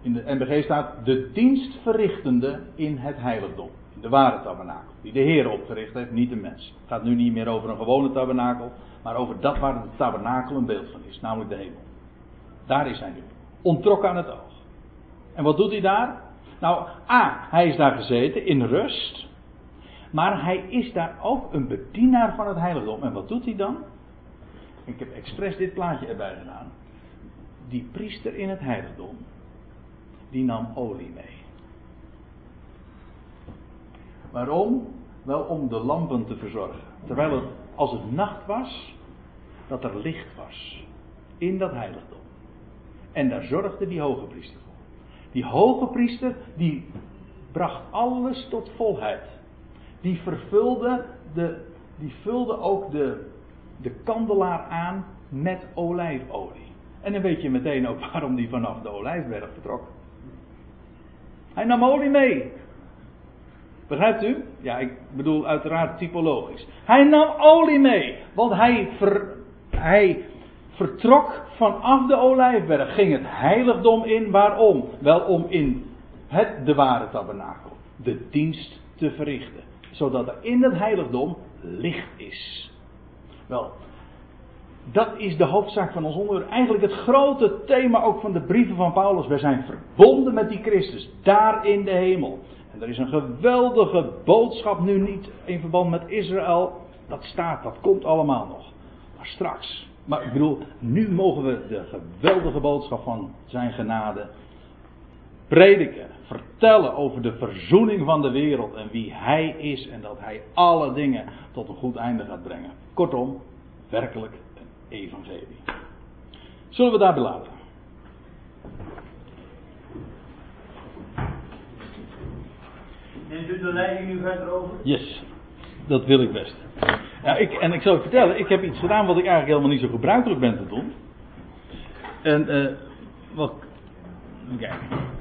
In de NBG staat de dienstverrichtende in het heiligdom. De ware tabernakel. Die de Heer opgericht heeft, niet de mens. Het gaat nu niet meer over een gewone tabernakel. Maar over dat waar de tabernakel een beeld van is. Namelijk de hemel. Daar is hij nu. Ontrokken aan het oog. En wat doet hij daar? Nou, A. Hij is daar gezeten in rust. Maar hij is daar ook een bedienaar van het heiligdom. En wat doet hij dan? Ik heb expres dit plaatje erbij gedaan. Die priester in het heiligdom, die nam olie mee. Waarom? Wel om de lampen te verzorgen. Terwijl het, als het nacht was, dat er licht was. In dat heiligdom. En daar zorgde die hoge priester voor. Die hoge priester, die bracht alles tot volheid die vervulde, de, die vulde ook de, de kandelaar aan met olijfolie. En dan weet je meteen ook waarom die vanaf de olijfberg vertrok. Hij nam olie mee. Begrijpt u? Ja, ik bedoel uiteraard typologisch. Hij nam olie mee, want hij, hij vertrok vanaf de olijfberg, ging het heiligdom in. Waarom? Wel om in het de ware tabernakel de dienst te verrichten zodat er in het heiligdom licht is. Wel, dat is de hoofdzaak van ons onderwerp. Eigenlijk het grote thema ook van de brieven van Paulus. We zijn verbonden met die Christus, daar in de hemel. En er is een geweldige boodschap nu niet in verband met Israël. Dat staat, dat komt allemaal nog. Maar straks. Maar ik bedoel, nu mogen we de geweldige boodschap van zijn genade prediken, vertellen over de verzoening van de wereld en wie Hij is en dat Hij alle dingen tot een goed einde gaat brengen. Kortom, werkelijk evangelie. Zullen we daarbij laten? Neemt u de leiding nu verder over? Yes, dat wil ik best. Ik, en ik zal u vertellen, ik heb iets gedaan wat ik eigenlijk helemaal niet zo gebruikelijk ben te doen. En uh, wat. Kijken.